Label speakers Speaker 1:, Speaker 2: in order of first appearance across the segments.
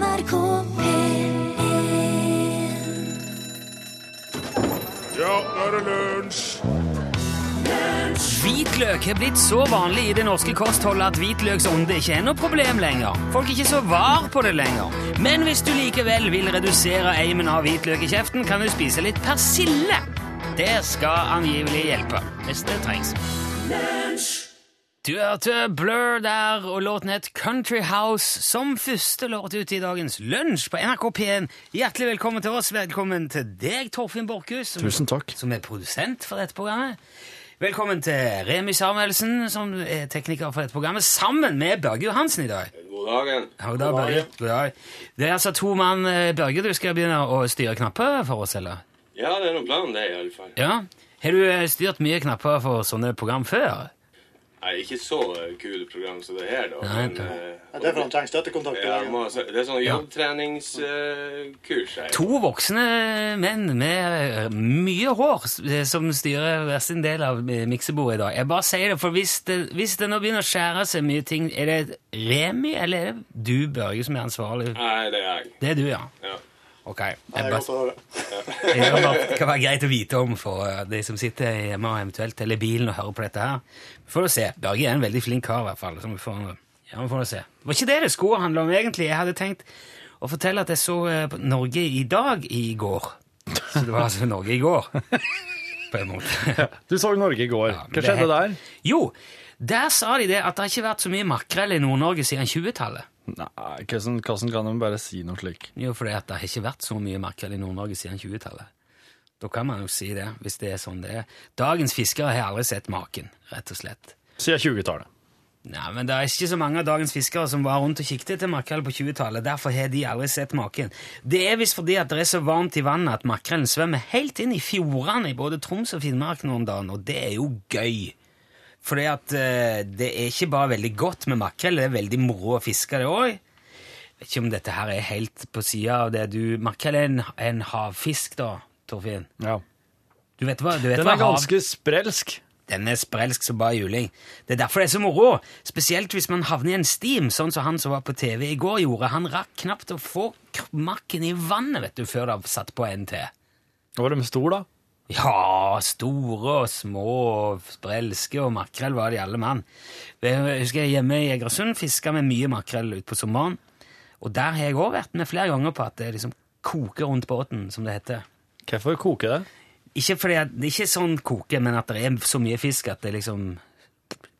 Speaker 1: NRK P1
Speaker 2: Ja, nå er det lunsj!
Speaker 3: Hvitløk er blitt så vanlig i det norske kostholdet at hvitløksånde ikke er noe problem lenger. Folk er ikke så var på det lenger. Men hvis du likevel vil redusere eimen av hvitløk i kjeften, kan du spise litt persille. Det skal angivelig hjelpe, hvis det trengs. Du hørte Blur der, og låten het Country House som første låt ut i dagens lunsj på NRK P1. Hjertelig velkommen til oss. Velkommen til deg, Torfinn Borchhus, som,
Speaker 4: Tusen takk.
Speaker 3: som er produsent for dette programmet. Velkommen til Remi Samuelsen, som er tekniker for dette programmet, sammen med Børge Johansen i dag.
Speaker 5: God dagen.
Speaker 3: God dag, Børge. God dag. Det er altså to mann. eh, Børge, du skal begynne å styre knapper for oss, eller?
Speaker 5: Ja, det er noen plan, det, i alle fall.
Speaker 3: Ja. Har du eh, styrt mye knapper for sånne program før?
Speaker 5: Nei, ikke så kule program som det her, da.
Speaker 3: Nei,
Speaker 5: men,
Speaker 3: ok.
Speaker 5: eh,
Speaker 6: Ja, det er for han trenger støttekontakt.
Speaker 5: ja, må, det er sånn
Speaker 3: Ja.
Speaker 5: jobbtreningskurs her.
Speaker 3: To voksne menn med eh, mye hår eh, som styrer hver sin del av miksebordet i dag. Jeg bare sier det, for hvis det, hvis det nå begynner å skjære seg mye ting, er det Remi eller er det du, Børge, som er ansvarlig?
Speaker 5: Nei, det er jeg.
Speaker 3: Det er du, ja.
Speaker 5: Ja.
Speaker 3: Ok.
Speaker 6: Det er godt å høre.
Speaker 3: det kan være greit å vite om for eh, de som sitter hjemme og eventuelt eller i bilen og hører på dette her. Vi får se. Børge er en veldig flink kar, i hvert fall. Så vi får, ja, vi får se. Det var ikke det det skulle handle om, egentlig. Jeg hadde tenkt å fortelle at jeg så eh, Norge i dag i går. Så det var altså Norge i går, på en måte.
Speaker 4: Du så Norge i går.
Speaker 3: Ja,
Speaker 4: Hva skjedde
Speaker 3: er-
Speaker 4: der?
Speaker 3: Jo, der sa de det at det har ikke vært så mye makrell i Nord-Norge siden 20-tallet.
Speaker 4: Nei, hvordan, hvordan kan man bare si noe slik?
Speaker 3: Jo, fordi at det har ikke vært så mye makrell i Nord-Norge siden 20-tallet. Da kan man jo si det, hvis det er sånn det er. Dagens fiskere har aldri sett maken, rett og slett.
Speaker 4: Siden 20-tallet.
Speaker 3: Nei, men det er ikke så mange av dagens fiskere som var rundt og kikket etter makrell på 20-tallet. Derfor har de aldri sett maken. Det er visst fordi at det er så varmt i vannet at makrellen svømmer helt inn i fjordene i både Troms og Finnmark nå om dagen, og det er jo gøy. Fordi at eh, det er ikke bare veldig godt med makrell, det er veldig moro å fiske det òg. Vet ikke om dette her er helt på sida av det du Makrell er en, en havfisk, da, Torfinn.
Speaker 4: Ja.
Speaker 3: Du vet hva, du vet
Speaker 4: Den
Speaker 3: hva
Speaker 4: er
Speaker 3: hav-
Speaker 4: ganske sprelsk.
Speaker 3: den er sprelsk som bare juling. Det er derfor det er så moro. Spesielt hvis man havner i en stim, sånn som han som var på TV i går gjorde. Han rakk knapt å få k- makken i vannet vet du, før det satt på en til.
Speaker 4: Var de stor, da?
Speaker 3: Ja, store og små og sprelske og makrell var de alle mann. Jeg husker jeg hjemme i Egersund fiska med mye makrell utpå sommeren. Og der har jeg òg vært med flere ganger på at det liksom koker rundt båten, som det heter.
Speaker 4: Hvorfor koker det?
Speaker 3: Ikke fordi at, det ikke sånn koke, men at det er så mye fisk at det liksom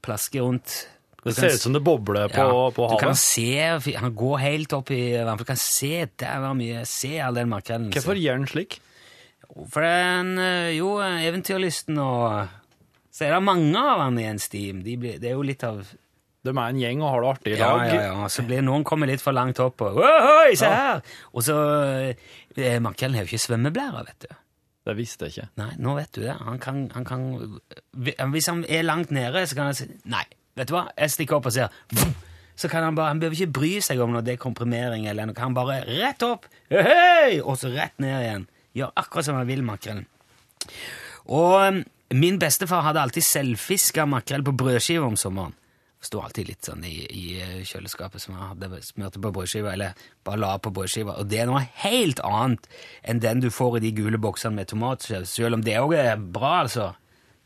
Speaker 3: plasker rundt. Du
Speaker 4: Det ser ut som det bobler på,
Speaker 3: ja,
Speaker 4: på
Speaker 3: Du kan se, han går helt opp i vannet. Du kan se der var mye, se all den makrellen.
Speaker 4: Hvorfor gjør den slik?
Speaker 3: For det er en, eh, jo, eventyrlysten og Så er det mange av han i en stim. De blir, det er jo litt av
Speaker 4: De er en gjeng og har det artig i
Speaker 3: Ja, ja, ja. Så blir noen kommer litt for langt opp og Ohoi, se her! Og så eh, har jo ikke svømmeblære, vet du.
Speaker 4: Det visste jeg ikke.
Speaker 3: Nei, nå vet du det. Han kan, han kan Hvis han er langt nede, så kan han si Nei, vet du hva, jeg stikker opp og ser. Så kan han bare Han behøver ikke bry seg om noe dekomprimering eller noe. Han bare rett opp, Høy! og så rett ned igjen. Gjør akkurat som han vil, makrellen. Og um, min bestefar hadde alltid selvfiska makrell på brødskive om sommeren. Sto alltid litt sånn i, i kjøleskapet som han hadde smørte på brødskiva, eller bare la på brødskiva. Og det er noe helt annet enn den du får i de gule boksene med tomatsaus, selv om det òg er bra, altså.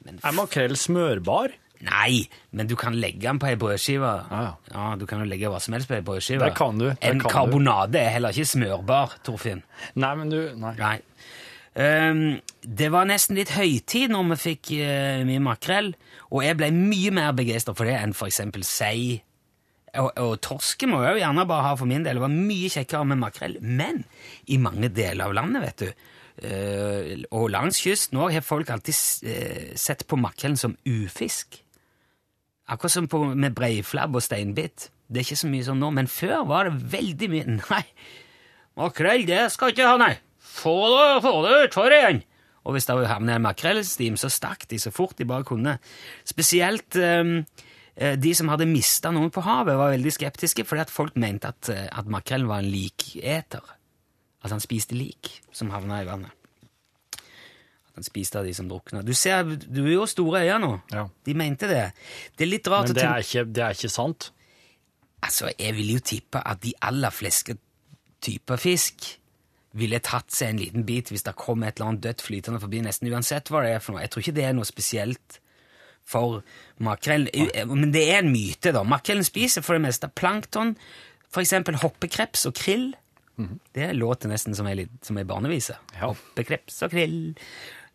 Speaker 3: Men
Speaker 4: Er makrell smørbar?
Speaker 3: Nei, men du kan legge den på ei brødskive.
Speaker 4: Ah, ja.
Speaker 3: ja, du kan jo legge hva som helst på ei brødskive.
Speaker 4: Det kan du, det
Speaker 3: en
Speaker 4: kan du.
Speaker 3: karbonade er heller ikke smørbar, Torfinn.
Speaker 4: Nei, men du Nei.
Speaker 3: Nei. Ehm, det var nesten litt høytid når vi fikk uh, mye makrell, og jeg ble mye mer begeistra for det enn eksempel sei. Og, og torsken må jeg jo gjerne bare ha for min del. Det var mye kjekkere med makrell. Men i mange deler av landet, vet du, uh, og langs kysten òg, har folk alltid uh, sett på makrellen som ufisk. Akkurat som på, med breiflabb og steinbit. Det er ikke så mye sånn nå, men før var det veldig mye Nei, makrell, det skal ikke ha, nei. Få det, få det utfor igjen! Og hvis det havnet en makrellstim, så stakk de så fort de bare kunne. Spesielt eh, de som hadde mista noen på havet, var veldig skeptiske, fordi at folk mente at, eh, at makrellen var en liketer. At han spiste lik som havna i vannet. At han spiste av de som drukna. Du ser, du har jo store øyne nå.
Speaker 4: Ja.
Speaker 3: De mente det. Det er litt rart
Speaker 4: Men det er ikke, det er ikke sant.
Speaker 3: Altså, jeg vil jo tippe at de aller fleste, typer fisk ville tatt seg en liten bit hvis det kom et eller annet dødt flytende forbi, nesten uansett hva det er for noe. Jeg tror ikke det er noe spesielt for makrell. Men det er en myte, da. Makrellen spiser for det meste plankton, f.eks. hoppekreps og krill. Det låter nesten som ei litt- som ei barnevise.
Speaker 4: Ja.
Speaker 3: Hoppekreps og krill.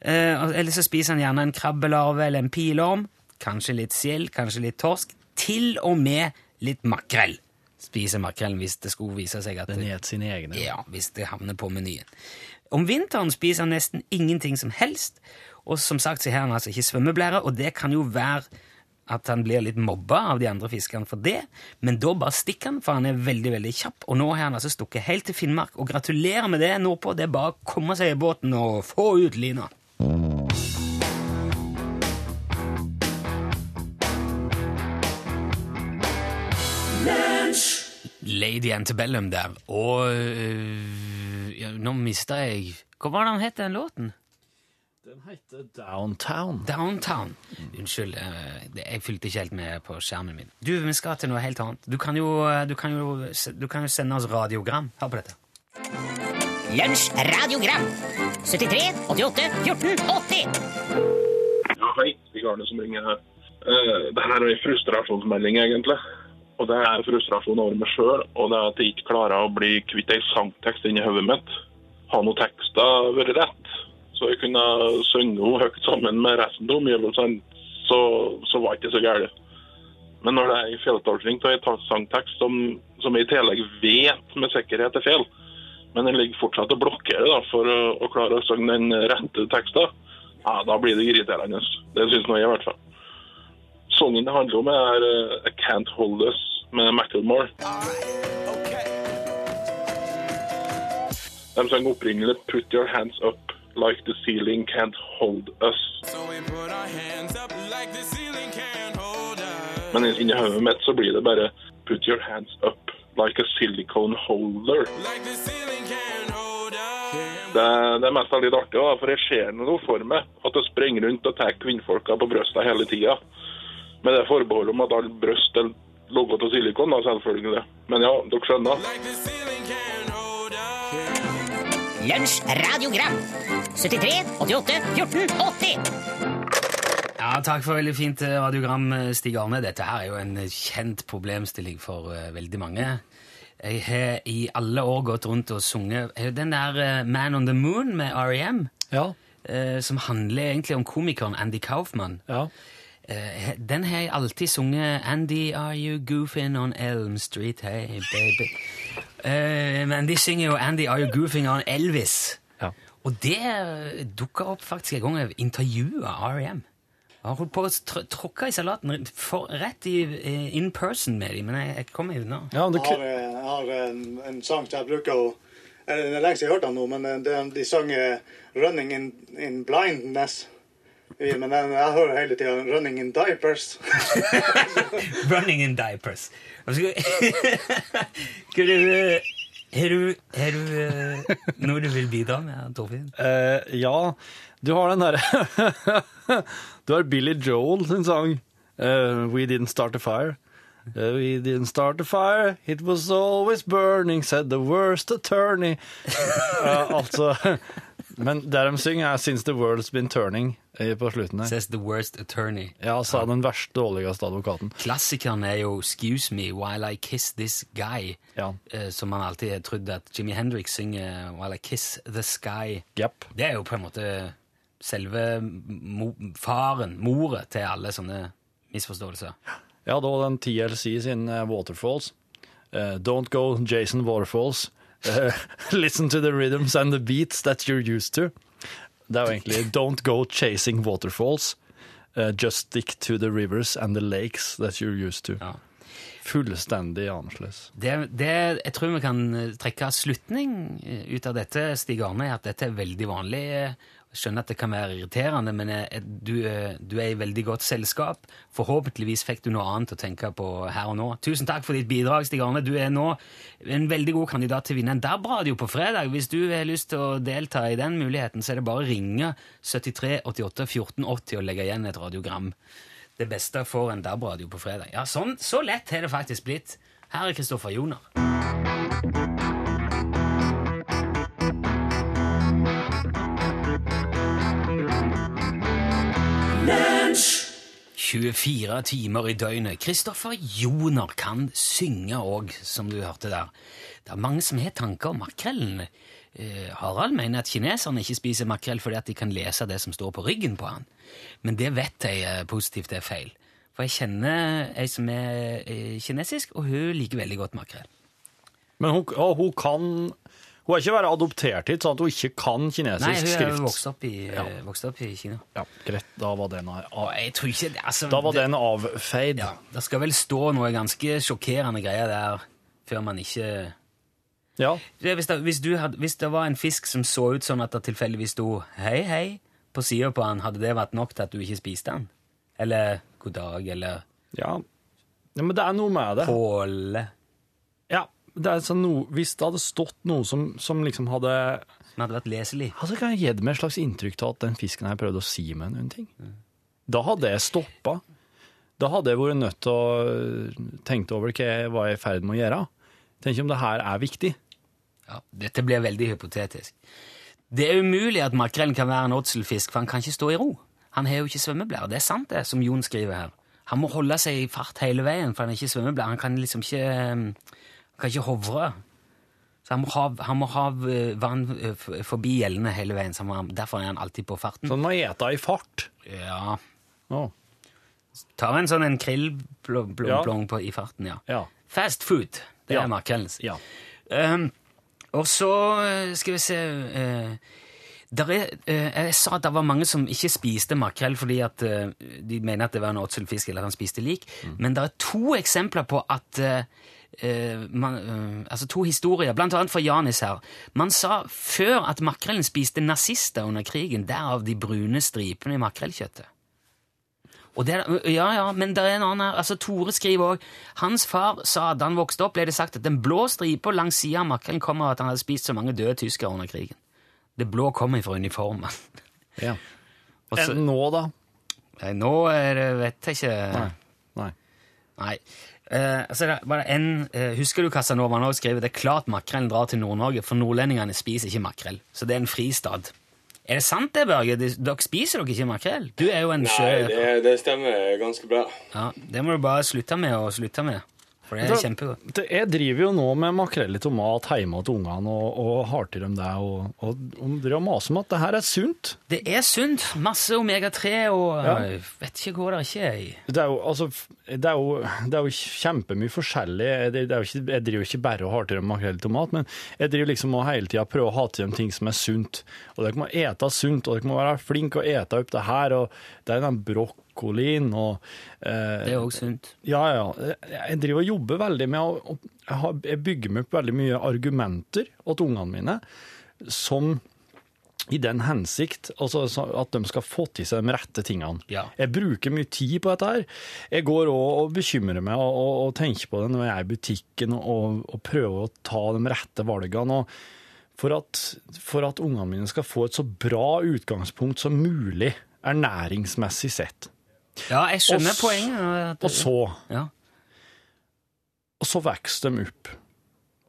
Speaker 3: Eh, eller så spiser han gjerne en krabbelarve eller en pilorm. Kanskje litt sild, kanskje litt torsk. Til og med litt makrell spiser makrellen hvis det skulle vise seg at
Speaker 4: Den et sine egne.
Speaker 3: ja, hvis det havner på menyen. Om vinteren spiser han nesten ingenting som helst, og som sagt så har han altså ikke svømmeblære, og det kan jo være at han blir litt mobba av de andre fiskerne for det, men da bare stikker han, for han er veldig, veldig kjapp, og nå har han altså stukket helt til Finnmark, og gratulerer med det nordpå, det er bare å komme seg i båten og få ut lina. Lady Antebellum der, og øh, ja, nå mista jeg Hva var det han het, den låten?
Speaker 4: Den heter Downtown.
Speaker 3: Downtown. Unnskyld, øh, det- jeg fulgte ikke helt med på skjermen min. Du, vi skal til noe helt annet. Du kan jo, øh, du kan jo, du kan jo sende oss radiogram. Hør på dette.
Speaker 6: Lunsj radiogram 73 88 14 80
Speaker 7: Ja, hei. Stig Arne som ringer her. Uh, det her er en frustrasjonsmelding, egentlig. Og det er frustrasjon over meg sjøl, og det er at jeg ikke klarer å bli kvitt ei sangtekst inni hodet mitt. Har noen tekster vært rett, så jeg kunne synge henne høyt sammen med resten av omgivelsene, så, så var ikke så galt. Men når det er en feiltolkning av en sangtekst som, som jeg i tillegg vet med sikkerhet er feil, men den ligger fortsatt og blokkerer da, for å, å klare å synge den rette teksten, ja, da blir det irriterende. Det syns nå jeg i hvert fall. Sangen det handler om, er eh, I Can't Hold Us med Macklemore. De sang opprinnelig Put Your Hands Up Like The Ceiling Can't Hold Us. Men inni hodet mitt så blir det bare Put Your Hands Up Like a Silicone Holder. Det, det er mest litt artig, da, for jeg ser noe for meg. At det springer rundt og tar kvinnfolka på brystet hele tida. Med det forbeholdet om at alle bryst er laget av silikon, da, selvfølgelig. Men ja, dere skjønner.
Speaker 6: Lunsj radiogram 73 88 14 80
Speaker 3: Ja, takk for veldig fint eh, radiogram, eh, Stig Arne. Dette her er jo en eh, kjent problemstilling for uh, veldig mange. Jeg har i alle år gått rundt og sunget den der uh, Man on the Moon med R.E.M.,
Speaker 4: Ja.
Speaker 3: uh, som handler egentlig om komikeren Andy Kaufman.
Speaker 4: ja.
Speaker 3: Eh, den har jeg alltid sunget Andy, are you goofing on Elm Street? Hey, baby. Uh, men de synger jo Andy, are you goofing on Elvis?
Speaker 4: Ja.
Speaker 3: Og det dukka opp faktisk en gang jeg intervjua R.E.M. Jeg har holdt på å tr tråkke i salaten for, rett i eh, in person med dem, men jeg, jeg kom meg unna.
Speaker 4: ja
Speaker 8: Jeg har, jeg har en, en sang som jeg bruker å Det er lenge siden jeg har hørt den nå, men de sang 'Running in, in Blindness'. Men jeg hører hele tida 'Running in Diapers'.
Speaker 3: Running in diapers. Skal du Har du, har du eh, noe du vil bidra med, Torfinn?
Speaker 4: Uh, ja, du har den derre Du har Billy Joel sin sang uh, We Didn't Start a Fire. We didn't start a fire, it was always burning, said the worst attorney. Altså Men det de synger, er Since the world's been turning eh, på slutten her.
Speaker 3: Says the worst attorney.
Speaker 4: Ja, sa den verste, dårligste advokaten.
Speaker 3: Klassikeren er jo 'Excuse me while I kiss this guy',
Speaker 4: Ja.
Speaker 3: eh, som man alltid har trodd at Jimmy Hendrix synger 'While I kiss the sky'.
Speaker 4: Yep.
Speaker 3: Det er jo på en måte selve mo faren, moret, til alle sånne misforståelser.
Speaker 4: Ja, da den TLC sin eh, Waterfalls. Uh, don't go Jason Waterfalls. Eh, listen to the rhythms and the beats that you're used to. Det er jo egentlig Don't go chasing waterfalls. Uh, just stick to the rivers and the lakes that you're used to.
Speaker 3: Ja.
Speaker 4: Fullstendig annerledes.
Speaker 3: Det, det, jeg tror vi kan eh, trekke slutning ut av dette, Stig Arne, er at dette er veldig vanlig. Skjønner at det kan være irriterende, men du, eh, du er i veldig godt selskap. Forhåpentligvis fikk du noe annet å tenke på her og nå. Tusen takk for ditt bidrag, Stig Arne. Du er nå en veldig god kandidat til å vinne en DAB-radio på fredag. Hvis du har lyst til å delta i den muligheten, så er det bare å ringe 73 88 14 80 og legge igjen et radiogram. Det beste får en DAB-radio på fredag. Ja, sånn, Så lett har det faktisk blitt. Her er Kristoffer Joner. 24 timer i døgnet. Kristoffer Joner kan synge òg, som du hørte der. Det er mange som har tanker om makrellen. Eh, Harald mener at kineserne ikke spiser makrell fordi at de kan lese det som står på ryggen på han. Men det vet jeg eh, positivt er feil. For jeg kjenner ei som er eh, kinesisk, og hun liker veldig godt makrell.
Speaker 4: Men hun, og hun kan Hun er ikke bare adoptert hit, sånn at hun ikke kan kinesisk skrift.
Speaker 3: Nei, hun er vokst opp i, ja. vokst opp i Kina.
Speaker 4: Ja, greit. Da var den, av,
Speaker 3: jeg tror ikke det, altså,
Speaker 4: da var
Speaker 3: det-
Speaker 4: den avfeid.
Speaker 3: Ja, det skal vel stå noe ganske sjokkerende greier der før man ikke
Speaker 4: Ja.
Speaker 3: Det, hvis, det, hvis, du hadde, hvis det var en fisk som så ut sånn at det tilfeldigvis sto 'hei, hei' på sida på han, hadde det vært nok til at du ikke spiste den? Eller 'god dag', eller
Speaker 4: ja. Ja, Men det er noe med det.
Speaker 3: 'Påle',
Speaker 4: det er sånn noe, Hvis det hadde stått noe som, som liksom hadde
Speaker 3: som hadde vært leselig.
Speaker 4: Altså, kan jeg gitt meg et slags inntrykk av at den fisken her prøvde å si meg noen ting. Da hadde jeg stoppa. Da hadde jeg vært nødt til å tenke over hva jeg var i ferd med å gjøre. Tenk om det her er viktig.
Speaker 3: Ja, dette blir veldig hypotetisk. Det er umulig at makrellen kan være en åtselfisk, for han kan ikke stå i ro. Han har jo ikke svømmeblære. Det er sant, det, som Jon skriver her. Han må holde seg i fart hele veien, for han har ikke svømmeblære. Han kan liksom ikke Han kan ikke hovre. Så han må ha, han må ha eh, vann eh, forbi gjellene hele veien. Så han derfor er han alltid på farten.
Speaker 4: Så han må ete i fart.
Speaker 3: Ja.
Speaker 4: Oh.
Speaker 3: Tar en sånn en
Speaker 4: Ja.
Speaker 3: på i farten, ja.
Speaker 4: ja.
Speaker 3: Fast food, det
Speaker 4: Ja.
Speaker 3: er makrellens.
Speaker 4: Ja.
Speaker 3: Um, og så eh, skal vi se uh, er, Jeg sa at det var mange som ikke spiste makrell fordi at de mener at det var en åtselfisk, eller at han spiste lik. Men det er to eksempler på at eh, eh, man, eh, Altså to historier, blant annet fra Janis her. Man sa før at makrellen spiste nazister under krigen, derav de brune stripene i makrellkjøttet. Det, ja, ja, men det er en annen her. Altså, Tore skriver òg Hans far sa da han vokste opp, ble det sagt at den blå stripa langs sida av makrellen kommer av at han hadde spist så mange døde tyskere under krigen. Det blå kommer fra uniformen.
Speaker 4: ja.
Speaker 3: Også,
Speaker 4: Enn nå, da?
Speaker 3: Nei, nå er det vet jeg ikke
Speaker 4: Nei. Nei.
Speaker 3: Nei. Eh, altså, det er bare en, eh, husker du Casanova nå skriver det er klart makrellen drar til Nord-Norge, for nordlendingene spiser ikke makrell. Så det er en fristad. Er det sant det, Børge? Dere spiser dere ikke makrell? Du er jo en
Speaker 5: Nei, det, det stemmer ganske bra.
Speaker 3: Ja, det må du bare slutte med å slutte med. For det er kjempegodt.
Speaker 4: Jeg driver jo nå med makrell i tomat hjemme til ungene og, og har til dem det, og, og, og driver og maser om at det her er sunt.
Speaker 3: Det er sunt. Masse omega-3 og
Speaker 4: Ja.
Speaker 3: jeg vet ikke hvor det ikke er i.
Speaker 4: Det er jo, altså, det er jo, det er jo kjempemye forskjellig. Det er jo ikke, jeg driver jo ikke bare og har til dem makrell i tomat, men jeg driver liksom og hele tida prøver å ha til dem ting som er sunt. Og dere må ete sunt, og dere må være flinke og ete opp det her. Og det er den brokkolien og eh,
Speaker 3: Det er òg sunt.
Speaker 4: Ja, ja. Jeg driver og jobber veldig med å Jeg, bygger meg opp veldig mye argumenter åt ungene mine som i den hensikt altså, at de skal få til seg de rette tingene.
Speaker 3: Ja.
Speaker 4: Jeg bruker mye tid på dette her. Jeg går òg og bekymrer meg og, og, og tenker på det når jeg er i butikken og, og, prøver å ta de rette valgene. For at, for at ungene mine skal få et så bra utgangspunkt som mulig, ernæringsmessig sett.
Speaker 3: Ja, jeg skjønner
Speaker 4: Og
Speaker 3: poenget.
Speaker 4: Og så
Speaker 3: ja.
Speaker 4: Og så vokser de opp.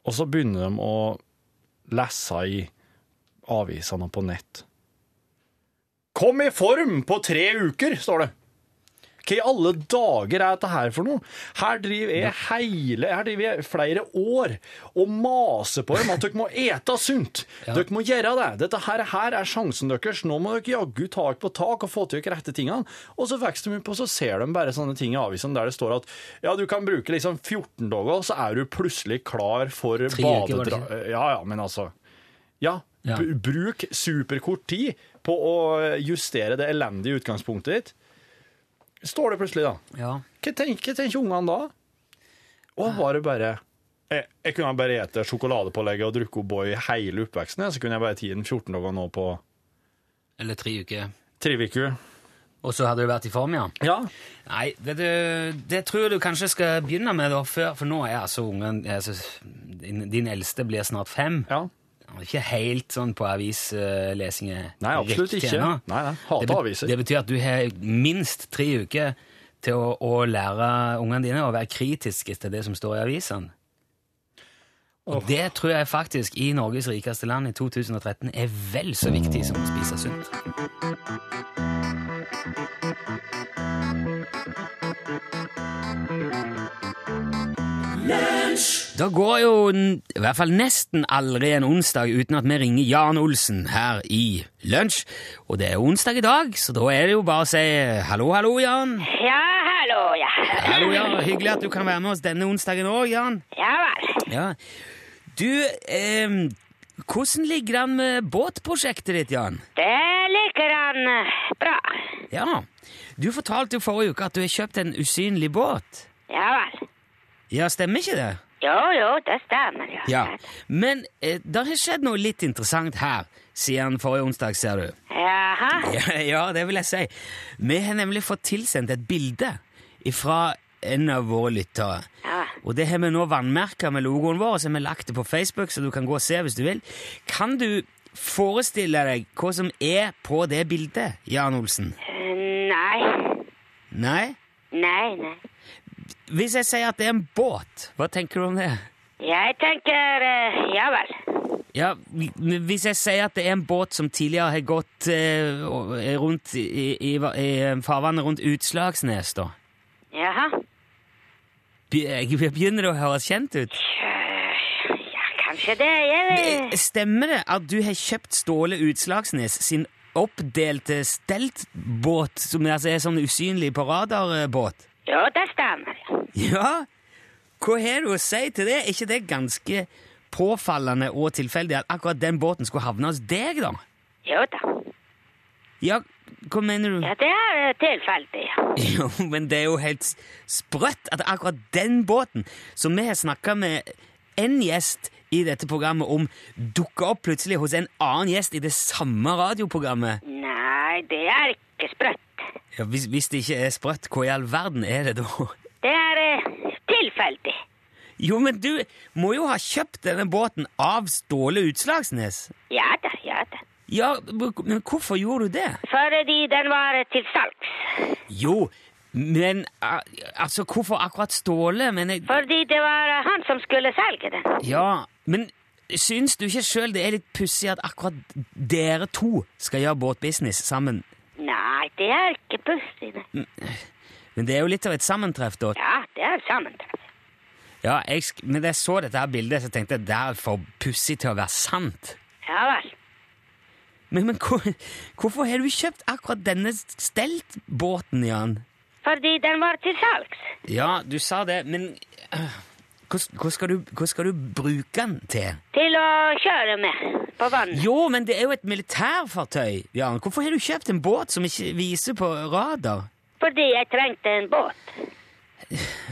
Speaker 4: Og så begynner de å lese i avisene på nett. Kom i form på tre uker, står det. Hva i alle dager er dette her for noe? Her driver jeg hele, her driver jeg flere år og maser på dem at dere må ete sunt. Dere må gjøre det. Dette her, her er sjansen deres. Nå må dere jaggu tak på tak og få til dere rette tingene. Og så vokser de opp, og så ser de bare sånne ting i avisen der det står at ja, du kan bruke liksom 14 dager, så er du plutselig klar for
Speaker 3: Tre uker, var det
Speaker 4: badedra... Ja, ja, men altså Ja,
Speaker 3: Ja.
Speaker 4: bruk superkort tid på å justere det elendige utgangspunktet ditt. Står det plutselig, da.
Speaker 3: ja.
Speaker 4: Hva tenker, tenker ungene da? Og var det bare jeg, jeg kunne bare ete sjokoladepålegget og drukke O'boy hele oppveksten, så kunne jeg bare tatt den 14 dager nå på
Speaker 3: Eller tre uker.
Speaker 4: tre uker.
Speaker 3: Og så hadde du vært i form, ja?
Speaker 4: Ja.
Speaker 3: Nei, det, det, det tror jeg du kanskje skal begynne med da, før, for nå er altså ungen altså, din, din eldste blir snart fem.
Speaker 4: ja.
Speaker 3: Ikke helt sånn på avislesing.
Speaker 4: Nei, absolutt ikke. Nei, nei. Hater aviser.
Speaker 3: det betyr at du har minst tre uker til å, å lære ungene dine å være kritiske til det som står i avisene. Og det tror jeg faktisk i Norges rikeste land i 2013 er vel så viktig som å spise sunt. Da går jo i hvert fall nesten aldri en onsdag uten at vi ringer Jan Olsen her i lunsj. Og det er onsdag i dag, så da er det jo bare å si hallo, hallo, Jan.
Speaker 9: Ja, hallo, ja.
Speaker 3: Hallo, ja. Hyggelig at du kan være med oss denne onsdagen òg, Jan.
Speaker 9: Ja vel.
Speaker 3: Ja. Du, eh, hvordan ligger det an med båtprosjektet ditt, Jan?
Speaker 9: Det ligger an eh, bra.
Speaker 3: Ja, du fortalte jo forrige uke at du har kjøpt en usynlig båt.
Speaker 9: Ja vel.
Speaker 3: Ja, stemmer ikke det?
Speaker 9: Jo, jo, det stemmer, ja.
Speaker 3: Ja, men eh, det har skjedd noe litt interessant her siden forrige onsdag, ser du.
Speaker 9: Jaha.
Speaker 3: Ja, ja, det vil jeg si. Vi har nemlig fått tilsendt et bilde fra en av våre lyttere.
Speaker 9: Ja.
Speaker 3: Og det har vi nå vannmerka med logoen vår, og så har vi lagt det på Facebook, så du kan gå og se hvis du vil. Kan du forestille deg hva som er på det bildet, Jan Olsen?
Speaker 9: Eh, Nei.
Speaker 3: Nei?
Speaker 9: Nei, nei.
Speaker 3: Hvis jeg sier at det er en båt, hva tenker du om det?
Speaker 9: Jeg tenker eh, ja vel.
Speaker 3: Ja, Hvis jeg sier at det er en båt som tidligere har gått eh, rundt i, i, i farvannet rundt Utslagsnes, da
Speaker 9: Jaha.
Speaker 3: Begynner det å høres kjent ut?
Speaker 9: Ja, kanskje det. Jeg
Speaker 3: Eh, Stemmer det at du har kjøpt Ståle Utslagsnes sin oppdelte steltbåt, som altså er sånn usynlig på radarbåt?
Speaker 9: Jo, det stemmer, ja.
Speaker 3: Ja? Hva har du å si til det? Er ikke det ganske påfallende og tilfeldig at akkurat den båten skulle havne hos deg, da?
Speaker 9: Jo da.
Speaker 3: Ja, hva mener du?
Speaker 9: Ja, det er eh, tilfeldig, ja.
Speaker 3: Jo, men det er jo helt sprøtt at akkurat den båten, som vi har snakka med en gjest i dette programmet om, dukker opp plutselig hos en annen gjest i det samme radioprogrammet.
Speaker 9: Nei, det er ikke sprøtt.
Speaker 3: Ja, hvis, hvis det ikke er sprøtt, hva i all verden er det da?
Speaker 9: Det er eh, tilfeldig.
Speaker 3: Jo, men du må jo ha kjøpt denne båten av Ståle Utslagsnes.
Speaker 9: Ja da, ja da.
Speaker 3: Ja, men hvorfor gjorde du det?
Speaker 9: Fordi den var eh, til salgs.
Speaker 3: Jo, men altså, hvorfor akkurat Ståle? Men jeg,
Speaker 9: Fordi det var eh, han som skulle selge den.
Speaker 3: Ja, men syns du ikke sjøl det er litt pussig at akkurat dere to skal gjøre båtbusiness sammen?
Speaker 9: Det er ikke pussig. nei.
Speaker 3: Men det er jo litt av et sammentreff, da.
Speaker 9: Ja, det er et sammentreff.
Speaker 3: Ja, jeg, men jeg så dette her bildet, så tenkte jeg det er for pussig til å være sant.
Speaker 9: Ja vel.
Speaker 3: Men, men hvor, hvorfor har du kjøpt akkurat denne steltbåten, Jan?
Speaker 9: Fordi den var til salgs.
Speaker 3: Ja, du sa det, men øh, hva, skal du, hva skal du bruke den til?
Speaker 9: Til å kjøre med på vannet.
Speaker 3: Jo, men det er jo et militærfartøy, Jan. Hvorfor har du kjøpt en båt som ikke viser på radar?
Speaker 9: Fordi jeg trengte en båt.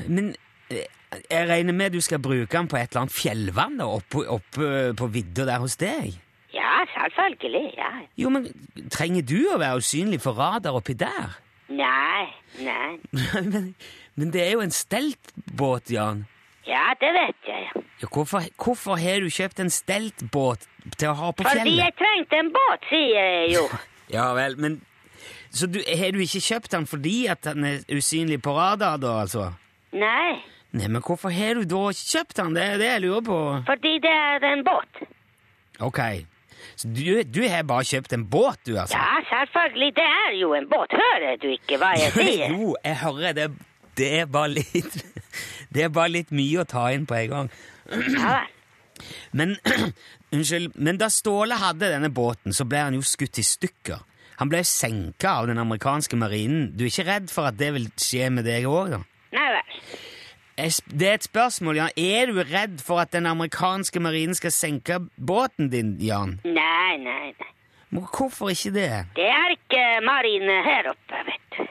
Speaker 3: Men eh, jeg regner med du skal bruke den på et eller annet fjellvann oppe opp, på vidda der hos deg?
Speaker 9: Ja, selvfølgelig. Ja.
Speaker 3: Jo, men trenger du å være usynlig for radar oppi der?
Speaker 9: Nei, nei.
Speaker 3: men, men det er jo en steltbåt, Jan.
Speaker 9: Ja, det vet jeg. ja.
Speaker 3: Hvorfor, hvorfor har du kjøpt en steltbåt til å ha på
Speaker 9: Fordi jeg trengte en båt, sier jeg jo.
Speaker 3: Ja vel, men Så du, har du ikke kjøpt den fordi at den er usynlig på radar, da, altså?
Speaker 9: Nei,
Speaker 3: Nei, men hvorfor har du da kjøpt den? Det er det jeg lurer på.
Speaker 9: fordi det er en båt.
Speaker 3: Ok, så du, du har bare kjøpt en båt, du, altså?
Speaker 9: Ja, selvfølgelig, det er jo en båt. Hører du ikke hva jeg sier?
Speaker 3: jo, jeg hører det. Det er bare litt Det er bare litt mye å ta inn på en gang.
Speaker 9: Ja.
Speaker 3: Men unnskyld, men da Ståle hadde denne båten, så ble han jo skutt i stykker. Han ble senka av den amerikanske marinen. Du er ikke redd for at det vil skje med deg òg, da?
Speaker 9: Nei vel.
Speaker 3: Det er et spørsmål, Jan. Er du redd for at den amerikanske marinen skal senke båten din, Jan?
Speaker 9: Nei, nei, nei.
Speaker 3: Men hvorfor ikke det?
Speaker 9: Det er ikke marine her oppe, vet du.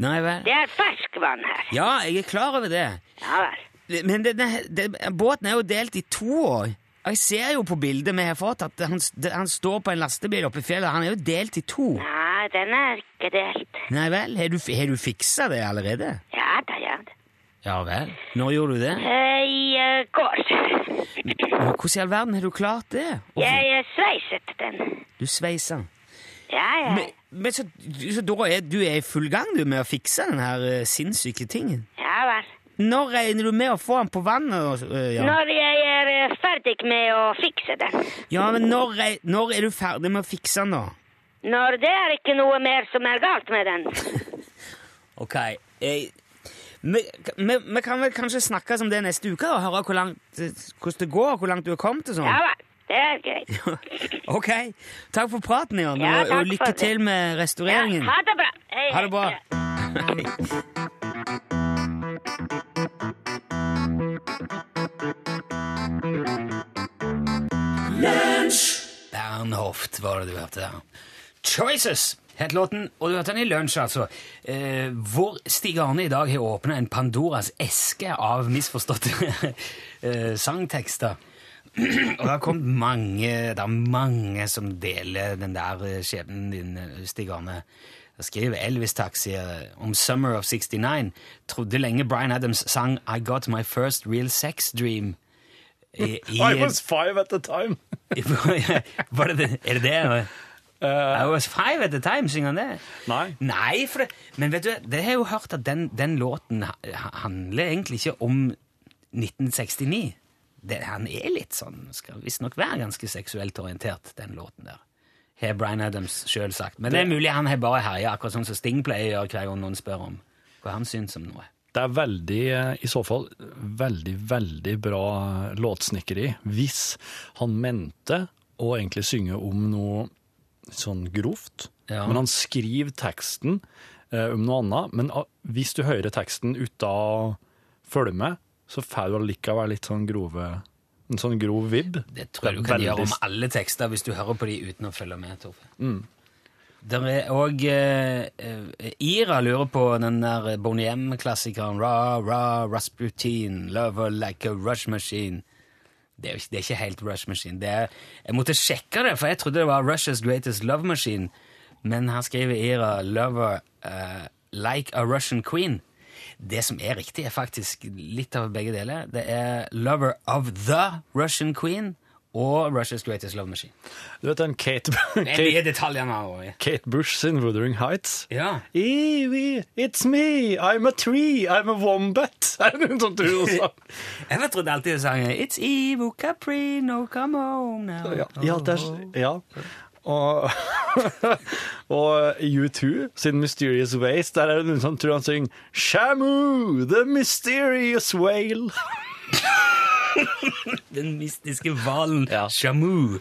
Speaker 3: Nei vel?
Speaker 9: Det er ferskvann her.
Speaker 3: Ja, jeg er klar over det.
Speaker 9: Ja vel.
Speaker 3: Men denne, den, båten er jo delt i to år. Jeg ser jo på bildet vi har fått at han, han står på en lastebil oppe i fjellet. Han er jo delt i to.
Speaker 9: Nei, den er ikke delt.
Speaker 3: Nei vel? Har du, har du fiksa det allerede?
Speaker 9: Ja da, ja da.
Speaker 3: Ja vel. Når gjorde du det?
Speaker 9: Eh, I eh, går.
Speaker 3: Hvordan i all verden har du klart det? Hvorfor-
Speaker 9: Jeg eh, sveiset den.
Speaker 3: Du sveisa.
Speaker 9: Ja, ja.
Speaker 3: Men, men så, så da er du er i full gang du med å fikse den her eh, sinnssyke tingen?
Speaker 9: Ja vel.
Speaker 3: Når regner du med å få den på vannet? og- eh, ja?
Speaker 9: Når jeg er eh, ferdig med å fikse den.
Speaker 3: ja, men når, re- når er du ferdig med å fikse den, da?
Speaker 9: Når det er ikke noe mer som er galt med den.
Speaker 3: Ok, jeg, Vi, vi, vi kan vel kanskje snakke om det neste uke og høre hvor langt, hvordan det går, hvor langt du har kommet og sånn?
Speaker 9: Ja vel, det er greit.
Speaker 3: Ok. Takk for praten, Jan,
Speaker 9: Ja,
Speaker 3: og, og lykke til med
Speaker 9: Ja,
Speaker 3: restaureringen.
Speaker 9: ha det bra. Hei,
Speaker 3: Ha det bra.
Speaker 9: hei.
Speaker 3: Bernhoft var det du hørte der. Choices het låten, og du hørte den i lunsj, altså. Eh, hvor Stig Arne i dag har åpna en Pandoras eske av misforståtte eh, sangtekster. og det har kommet mange Det er mange som deler den der eh, skjebnen din, eh, Stig Arne. Jeg skriver Elvis Taxi om Summer of 69. Trodde lenge Bryan Adams sang I Got My First Real Sex Dream. I, i,
Speaker 4: I was five at the time.
Speaker 3: var det det? Er det det? I was five at the time, synger han det?
Speaker 4: Nei.
Speaker 3: Nei, det, men vet du, det har jeg jo hørt at den, den låten handler egentlig ikke om 1969. Det, han er litt sånn, skal visstnok være ganske seksuelt orientert, den låten der. Har Bryan Adams sjøl sagt. Men det er mulig han har bare herja, akkurat sånn som Sting pleier å gjøre hver gang noen spør om hva han syns om noe.
Speaker 4: Det er veldig, i så fall, veldig, veldig bra låtsnikkeri hvis han mente å egentlig synge om noe sånn grovt,
Speaker 3: Ja.
Speaker 4: men han skriver teksten eh, om noe annet. Men ah, hvis du hører teksten uten å følge med, så får du allikevel litt sånn grove en sånn grov vibb.
Speaker 3: Det tror jeg du kan
Speaker 4: veldig-
Speaker 3: gjøre om alle tekster hvis du hører på de uten å følge med, Torfe. Der er òg eh, eh, Ira lurer på den der Boney M-klassikeren Ra, ra, Rasputin, lover like a rush machine. Det er, ikke, det er ikke helt Rush Machine. Det er, jeg måtte sjekke det, for jeg trodde det var Russia's Greatest Love Machine. Men her skriver Ira 'Lover uh, like a Russian Queen'. Det som er riktig, er faktisk litt av begge deler. Det er 'Lover of the Russian Queen' og Russia's Greatest Love Machine.
Speaker 4: Du vet den Kate,
Speaker 3: Det er
Speaker 4: Kate. Kate Bush sin Wuthering Heights?
Speaker 3: Ja.
Speaker 4: Evie, it's me, I'm a tree, I'm a wombat. Er det noe sånt du også?
Speaker 3: Jeg trodde alltid hun sang 'It's Evo Caprino, come home now'.
Speaker 4: Ja, ja, er, ja. Og, og U2 sin Mysterious Ways, der er det noen som tror han synger Shamu, the mysterious whale.
Speaker 3: Den mystiske hvalen
Speaker 4: Ja.
Speaker 3: Shamu.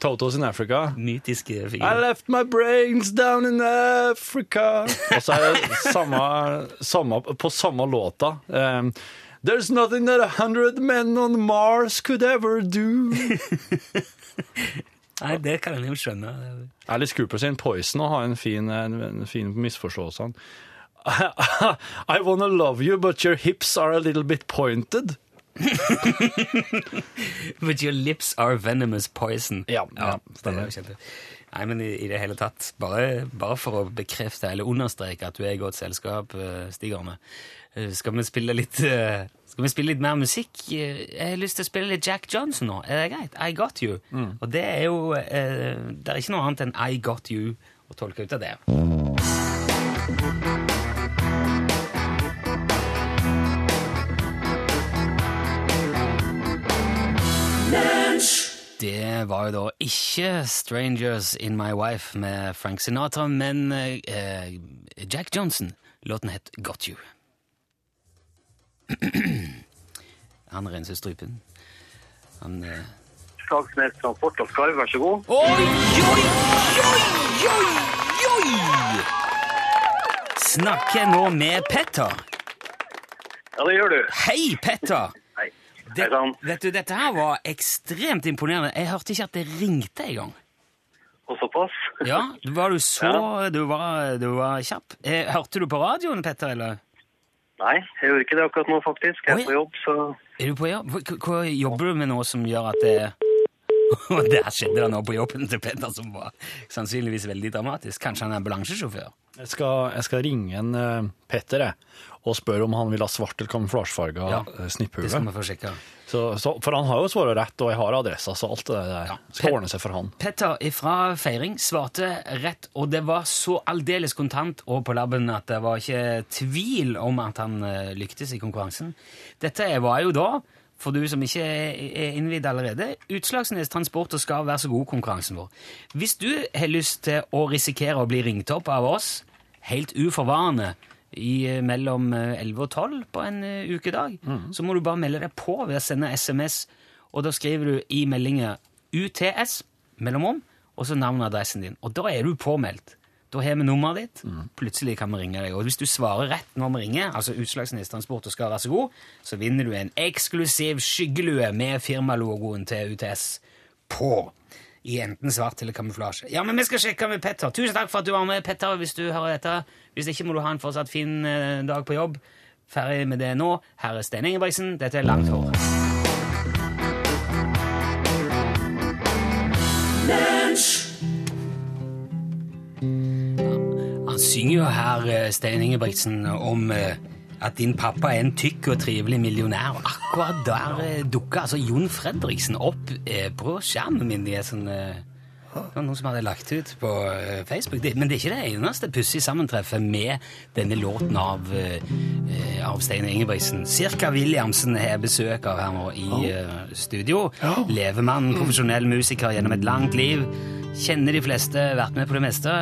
Speaker 4: Totos in Africa.
Speaker 3: Mytiske
Speaker 4: I left my brains down in Africa. Og så er det samme, samme, på samme låta. Um, There's nothing that a hundred men on Mars could ever do.
Speaker 3: Nei, det kan en jo skjønne.
Speaker 4: Alice Cooper sin Poison har en fin, en, en fin misforståelse. I wanna love you, but your hips are a little bit pointed.
Speaker 3: But your lips are venomous poison.
Speaker 4: Ja, ja, stemmer.
Speaker 3: er Nei, men i, i det hele tatt, bare, bare for å bekrefte eller understreke at du er i godt selskap, eh, Stig Arne, eh, skal vi spille litt eh, Skal vi spille litt mer musikk? Eh, Jeg har lyst til å spille litt Jack Johnson nå. Er det greit? I Got You. Og det er jo eh, Det er ikke noe annet enn I Got You å tolke ut av det. Det var jo da ikke Strangers In My Wife med Frank Sinatra, men eh, Jack Johnson. Låten het Got You. Han renser strupen. Han eh...
Speaker 10: Slagsnes Transport og Skarv, vær så god.
Speaker 3: Oi, oi, oi, oi, oi! Snakker nå med Petter?
Speaker 10: Ja, det gjør du.
Speaker 3: Hei, Petter!
Speaker 10: Hei.
Speaker 3: Det, vet du, dette her var ekstremt imponerende. Jeg hørte ikke at det ringte engang.
Speaker 10: Og såpass.
Speaker 3: Ja, var du så du, var, du var kjapp. Eh, hørte du på radioen, Petter, eller?
Speaker 10: Nei, jeg gjør ikke det akkurat nå, faktisk. Jeg
Speaker 3: Oi.
Speaker 10: er på jobb, så
Speaker 3: Er du på jobb? Hva, hva jobber du med nå som gjør at det Og der skjedde det noe på jobben til Petter som var sannsynligvis veldig dramatisk. Kanskje han er ambulansesjåfør?
Speaker 4: Jeg skal, jeg skal ringe en uh, Petter jeg, og spørre om han vil ha svart eller kamuflasjefarga
Speaker 3: Ja,
Speaker 4: ja, snipphue. for han har jo svaret rett, og jeg har adressa, så alt det der
Speaker 3: Ja.
Speaker 4: skal ordne seg for han.
Speaker 3: Petter fra Feiring svarte rett, og det var så aldeles kontant og på labben at det var ikke tvil om at han uh, lyktes i konkurransen. Dette var jo da, for du som ikke er innvidd allerede, Utslagsnes Transport og skal være så god konkurransen vår. Hvis du har lyst til å risikere å bli ringt opp av oss, helt uforvarende, i eh, mellom eh, 11 og 12 på en ukedag, mm. så må du bare melde deg på ved å sende SMS, og da skriver du i meldinga UTS, mellomom, og så navnet og adressen din. Og da er du påmeldt. Da har vi nummeret ditt. Plutselig kan vi ringe deg. Og hvis du svarer rett når vi ringer, altså Utslagsnes Transport og skal være så god, så vinner du en eksklusiv skyggelue med firmalogoen til UTS på. I enten svart eller kamuflasje. Ja, men vi skal sjekke med Petter. Tusen takk for at du var med, Petter, hvis du hører dette. Hvis ikke må du ha en fortsatt fin eh, dag på jobb. Ferdig med det nå. Her er Stein Ingebrigtsen. Dette er Langt hår. Synger jo her, eh, Stein Ingebrigtsen, om eh, at din pappa er en tykk og trivelig millionær. Og akkurat der eh, dukka altså Jon Fredriksen opp på skjermen min. Det sånn, var noen som hadde lagt ut på Facebook. Men det er ikke det eneste pussige sammentreffet med denne låten av, av Stein Ingebrigtsen. Cirka Williamsen har besøk av her nå i studio. Levemann, profesjonell musiker gjennom et langt liv. Kjenner de fleste, vært med på det meste.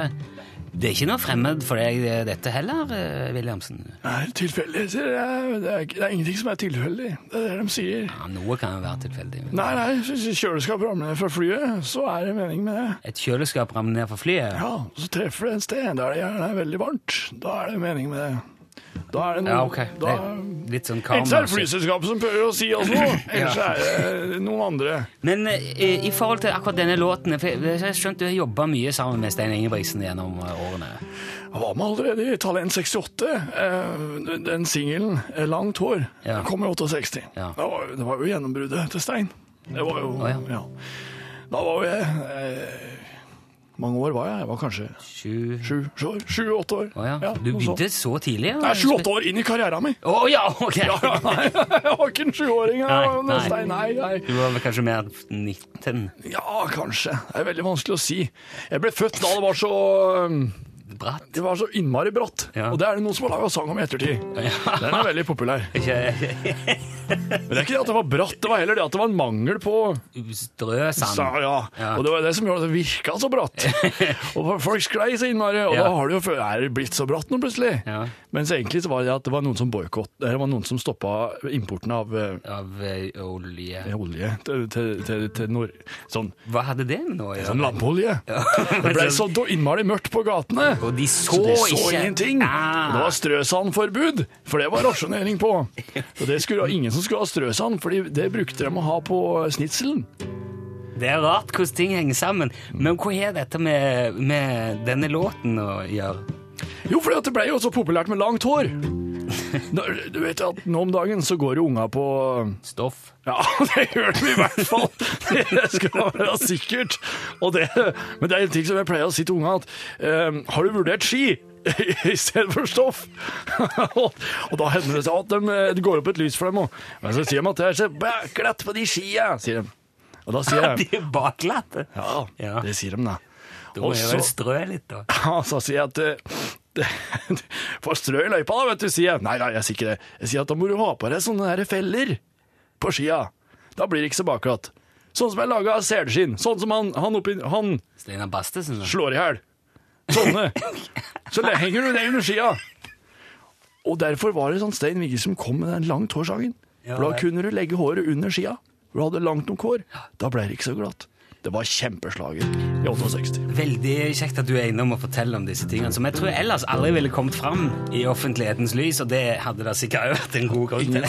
Speaker 3: Det er ikke noe fremmed for deg, eh, dette heller, eh, Williamsen?
Speaker 4: Er tilfeldig, sier jeg. Det er, det er ingenting som er tilfeldig. Det er det de sier.
Speaker 3: Ja, noe kan jo være tilfeldig.
Speaker 4: Nei, nei, hvis et kjøleskap ramler ned fra flyet, så er det mening med det.
Speaker 3: Et kjøleskap ramler ned fra flyet?
Speaker 4: Ja, så treffer det et sted der det gjerne er veldig varmt. Da er det mening med det. Da er det noe
Speaker 3: Ja, okay.
Speaker 4: Da,
Speaker 3: litt sånn
Speaker 4: Ellers er det flyselskapet som prøver å si oss noe. Ellers er det noen andre.
Speaker 3: Men eh, i forhold til akkurat denne låten for Jeg har skjønt du har jobba mye sammen med Stein Ingebrigtsen gjennom eh, årene.
Speaker 4: Jeg var med allerede i Talent 68. eh, Den singelen, eh, 'Langt hår',
Speaker 3: Ja.
Speaker 4: kom i 68.
Speaker 3: Ja.
Speaker 4: Det, var, det var jo gjennombruddet til Stein. Det var jo,
Speaker 3: oh, ja.
Speaker 4: ja. Da var jo jeg eh, mange år var jeg? Jeg var kanskje? Sju-åtte år.
Speaker 3: Å ja.
Speaker 4: Ja,
Speaker 3: Du begynte så tidlig?
Speaker 4: Jeg Nei, sju-åtte år inn i karrieren min.
Speaker 3: Å ja, ok!
Speaker 4: Ja, ja, nei, jeg var ikke en sjuåring.
Speaker 3: Nei, nei.
Speaker 4: Nei, nei.
Speaker 3: Du var vel kanskje mer 19?
Speaker 4: Ja, kanskje. Det er veldig vanskelig å si. Jeg ble født da det var så um,
Speaker 3: Bratt?
Speaker 4: Det var så innmari brått.
Speaker 3: Ja.
Speaker 4: Og det er det noen som har laga sang om i ettertid. Den er veldig populær. Men det er ikke det at det var bratt, det var heller det at det var en mangel på
Speaker 3: strø sand?
Speaker 4: sa, ja.
Speaker 3: Ja.
Speaker 4: Og det var det som gjorde at det virka så bratt. og folk sklei så innmari, og
Speaker 3: Ja.
Speaker 4: da har det jo er det blitt så bratt nå plutselig.
Speaker 3: Ja.
Speaker 4: Mens egentlig så var det at det var noen som boikott, det var noen som stoppa importen av eh,
Speaker 3: Av eh, olje
Speaker 4: olje til, til, til, til nord... Sånn,
Speaker 3: Hva hadde det med nå å
Speaker 4: sånn
Speaker 3: gjøre?
Speaker 4: lampeolje. Det ble så innmari mørkt på gatene.
Speaker 3: Og de så,
Speaker 4: Så de så
Speaker 3: ikke
Speaker 4: ingenting.
Speaker 3: Ah.
Speaker 4: Det var strøsandforbud, for det var rasjonering på. Og det skulle ingen som skulle ha strøsand, for det brukte de å ha på snitselen.
Speaker 3: Det er rart hvordan ting henger sammen. Men hva har dette med, med denne låten å gjøre?
Speaker 4: Jo, for det ble jo så populært med langt hår. Du vet at nå om dagen så går jo unga på
Speaker 3: Stoff?
Speaker 4: Ja, det gjør de i hvert fall. Det skal være sikkert. Det, men det er en ting som jeg pleier å si til unga, at um, har du vurdert ski? I stedet for stoff. og, da hender det seg at de, eh, det går opp et lys for dem òg. Men så sier de at det er så baklett på de skia, sier de. Og da sier
Speaker 3: De
Speaker 4: jeg
Speaker 3: bakglatte?
Speaker 4: Ja,
Speaker 3: Ja.
Speaker 4: det sier de, da.
Speaker 3: Da må jeg vel strø litt, da.
Speaker 4: Ja, så sier jeg at eh, For strø i løypa, da, vet du, sier jeg. Nei, nei, jeg sier ikke det. Jeg sier at da må du ha på deg sånne der feller på skia. Da blir det ikke så bakglatt. Sånn som er laga av selskinn. Sånn som han, han oppi Han
Speaker 3: Steinar Bastesen?
Speaker 4: slår i hæl. Sånne. Så henger du det under skia. Og derfor var det sånn Stein Vigge som kom med den langt hår-sangen.
Speaker 3: Ja,
Speaker 4: da kunne du legge håret under skia. Du hadde langt nok hår. Da ble det ikke så glatt. Det var kjempeslager i 68.
Speaker 3: Veldig kjekt at du er innom og forteller om disse tingene, som jeg tror ellers aldri ville kommet fram i offentlighetens lys, og det hadde da sikkert vært en god grunn til.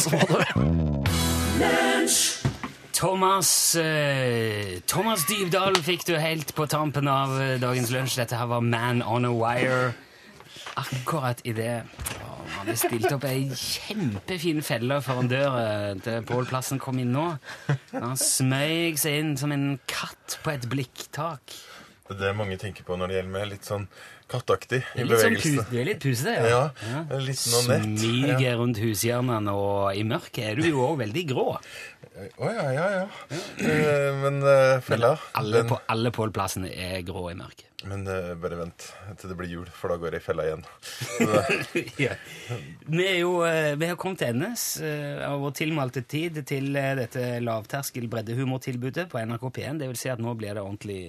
Speaker 3: Thomas, eh, Thomas Dybdahl fikk du helt på tampen av eh, dagens lunsj. Dette her var Man on a Wire. Akkurat i det Han hadde stilt opp ei kjempefin felle foran døra til Pål Plassen kom inn nå. Han smøg seg inn som en katt på et blikktak.
Speaker 2: Det er det mange tenker på når det gjelder med litt sånn kattaktig i
Speaker 3: Litt sånn
Speaker 2: bevegelse.
Speaker 3: du er litt pusete,
Speaker 2: Ja,
Speaker 3: ja.
Speaker 2: litt nanett.
Speaker 3: Smyger rundt hushjørnene, og i mørket er du jo òg veldig grå.
Speaker 2: Å ja, ja, ja. Eh, Men eh, fella
Speaker 3: Alle,
Speaker 2: den-
Speaker 3: på, alle Pål Plassen er grå i mørket.
Speaker 2: Men uh, bare vent til det blir jul, for da går jeg i fella igjen.
Speaker 3: Ja. Vi, er jo, uh, vi har kommet til endes uh, av vår tilmålte tid til dette lavterskel breddehumortilbudet på NRK P1. Det vil si at nå blir det ordentlig,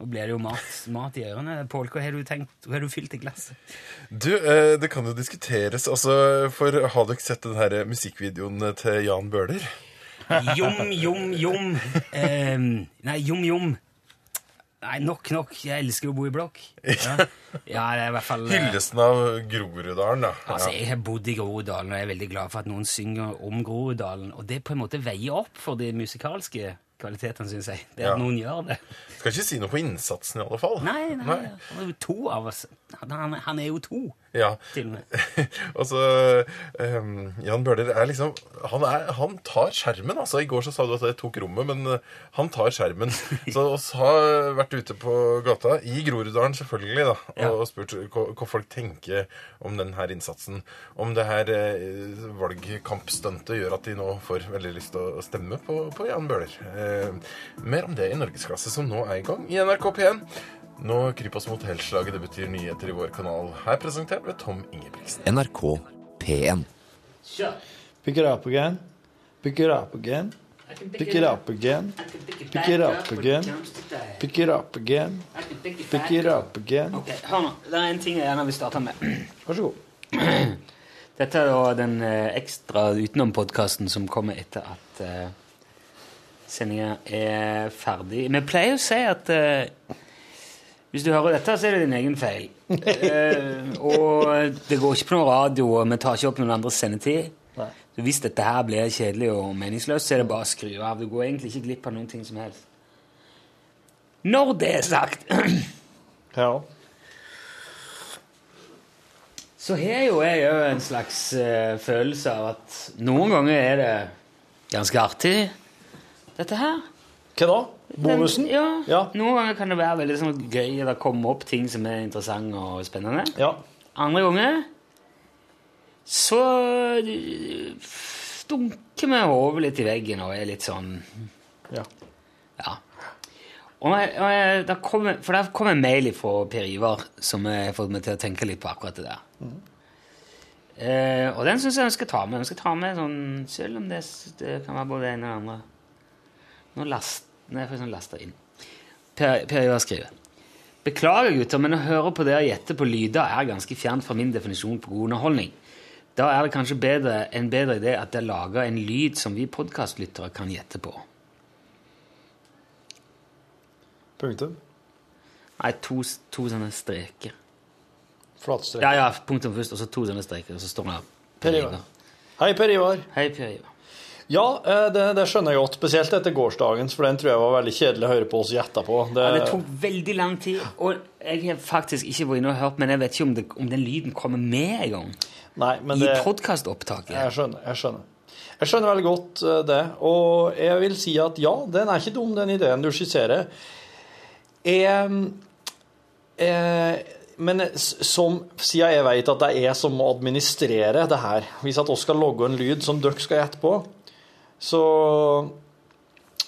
Speaker 3: Nå blir det jo mat, mat i ørene. Pål, hva har du tenkt? Hva har du fylt i glasset?
Speaker 2: Du, det kan jo diskuteres, altså, for har dere sett den her musikkvideoen til Jan Bøhler?
Speaker 3: Jom, jom, jom. Ehm, nei, jom, jom. Nei, nok, nok. Jeg elsker å bo i blokk. Ja, ja det er i hvert fall eh,
Speaker 2: Hyllesten av Groruddalen, da.
Speaker 3: Altså, Jeg har bodd i Groruddalen, og jeg er veldig glad for at noen synger om Groruddalen. Og det på en måte veier opp for de musikalske kvalitetene, syns jeg. Det at
Speaker 2: Ja.
Speaker 3: noen gjør det.
Speaker 2: Skal ikke si noe på innsatsen, i alle fall.
Speaker 3: Nei, nei, han er jo to av oss. Han, han er jo to,
Speaker 2: Ja.
Speaker 3: til og med.
Speaker 2: Og så um, Jan Bøhler er liksom Han, er, han tar skjermen, altså. I går så sa du at jeg tok rommet, men eh, han tar skjermen. Så oss har vært ute på gata, i Groruddalen selvfølgelig, da, og,
Speaker 3: Ja.
Speaker 2: og spurt hva, hva folk tenker om den her innsatsen. Om det her eh, valgkampstuntet gjør at de nå får veldig lyst til å stemme på, på Jan Bøhler. Eh, mer om det i Norgesklasse, som nå er i gang i NRK P1. Nå kryper oss mot helslaget. Det betyr nyheter i vår kanal. Her presentert ved Tom Ingebrigtsen.
Speaker 11: NRK P1.
Speaker 4: Pick it up again. Pick it up again. Pick it up again. Pick it up again. Pick it up again. Pick it up again.
Speaker 3: Ok, Hør nå. Det er en ting jeg gjerne vil starte med.
Speaker 4: Vær så god.
Speaker 3: Dette er da den eh, ekstra utenom-podkasten som kommer etter at uh, sendinga er ferdig. Vi pleier å si at uh, hvis du hører dette, så er det din egen feil. Uh, og det går ikke på noen radio, og vi tar ikke opp noen andres sendetid.
Speaker 4: Nei.
Speaker 3: Så hvis dette her blir kjedelig og meningsløst, så er det bare å skru av. Du går egentlig ikke glipp av noen ting som helst. Når det er sagt
Speaker 4: Ja.
Speaker 3: Så har jo jeg òg en slags uh, følelse av at noen ganger er det ganske artig, dette her.
Speaker 4: Hva da? Bonusen?
Speaker 3: Den, ja. Noen ganger kan det være veldig sånn gøy, å komme opp ting som er interessante og spennende.
Speaker 4: Ja.
Speaker 3: Andre ganger så dunker vi hodet litt i veggen og er litt sånn
Speaker 4: Ja.
Speaker 3: Ja. Og jeg, og jeg, der kom, for der kom en mail fra Per Ivar som har fått meg til å tenke litt på akkurat det der. Eh, og den syns jeg vi skal ta med. Vi skal ta med sånn, Selv om det, det kan være både det ene og det andre. Nå last, nei, er faktisk lasta inn. Per, per Ivar skriver Beklager, gutter, men å høre på dere gjette på lyder er ganske fjernt fra min definisjon på god underholdning. Da er det kanskje bedre, en bedre idé at dere lager en lyd som vi podkastlyttere kan gjette på.
Speaker 4: Punktum.
Speaker 3: Nei, to, to sånne streker.
Speaker 4: Flatstreker.
Speaker 3: Ja, ja, punktum først, og så to sånne streker, og så står det
Speaker 4: Per Ivar. Hei, Per Ivar.
Speaker 3: Hei, Per Ivar.
Speaker 4: Ja, eh, det, det skjønner jeg godt. Spesielt etter gårsdagens, for den tror jeg var veldig kjedelig å høre på oss gjette på. Det,
Speaker 3: Ja, det tok veldig lang tid, og jeg har faktisk ikke vært inne og hørt, men jeg vet ikke om, det, om den lyden kommer med engang.
Speaker 4: Nei, men
Speaker 3: I
Speaker 4: det,
Speaker 3: podkastopptaket.
Speaker 4: jeg skjønner. Jeg skjønner. Jeg skjønner veldig godt eh, det. Og jeg vil si at ja, den er ikke dum, den ideen du skisserer. Jeg, jeg, men som, siden jeg vet at det er jeg som må administrere det her Hvis at oss skal logge en lyd som dere skal gjette på, så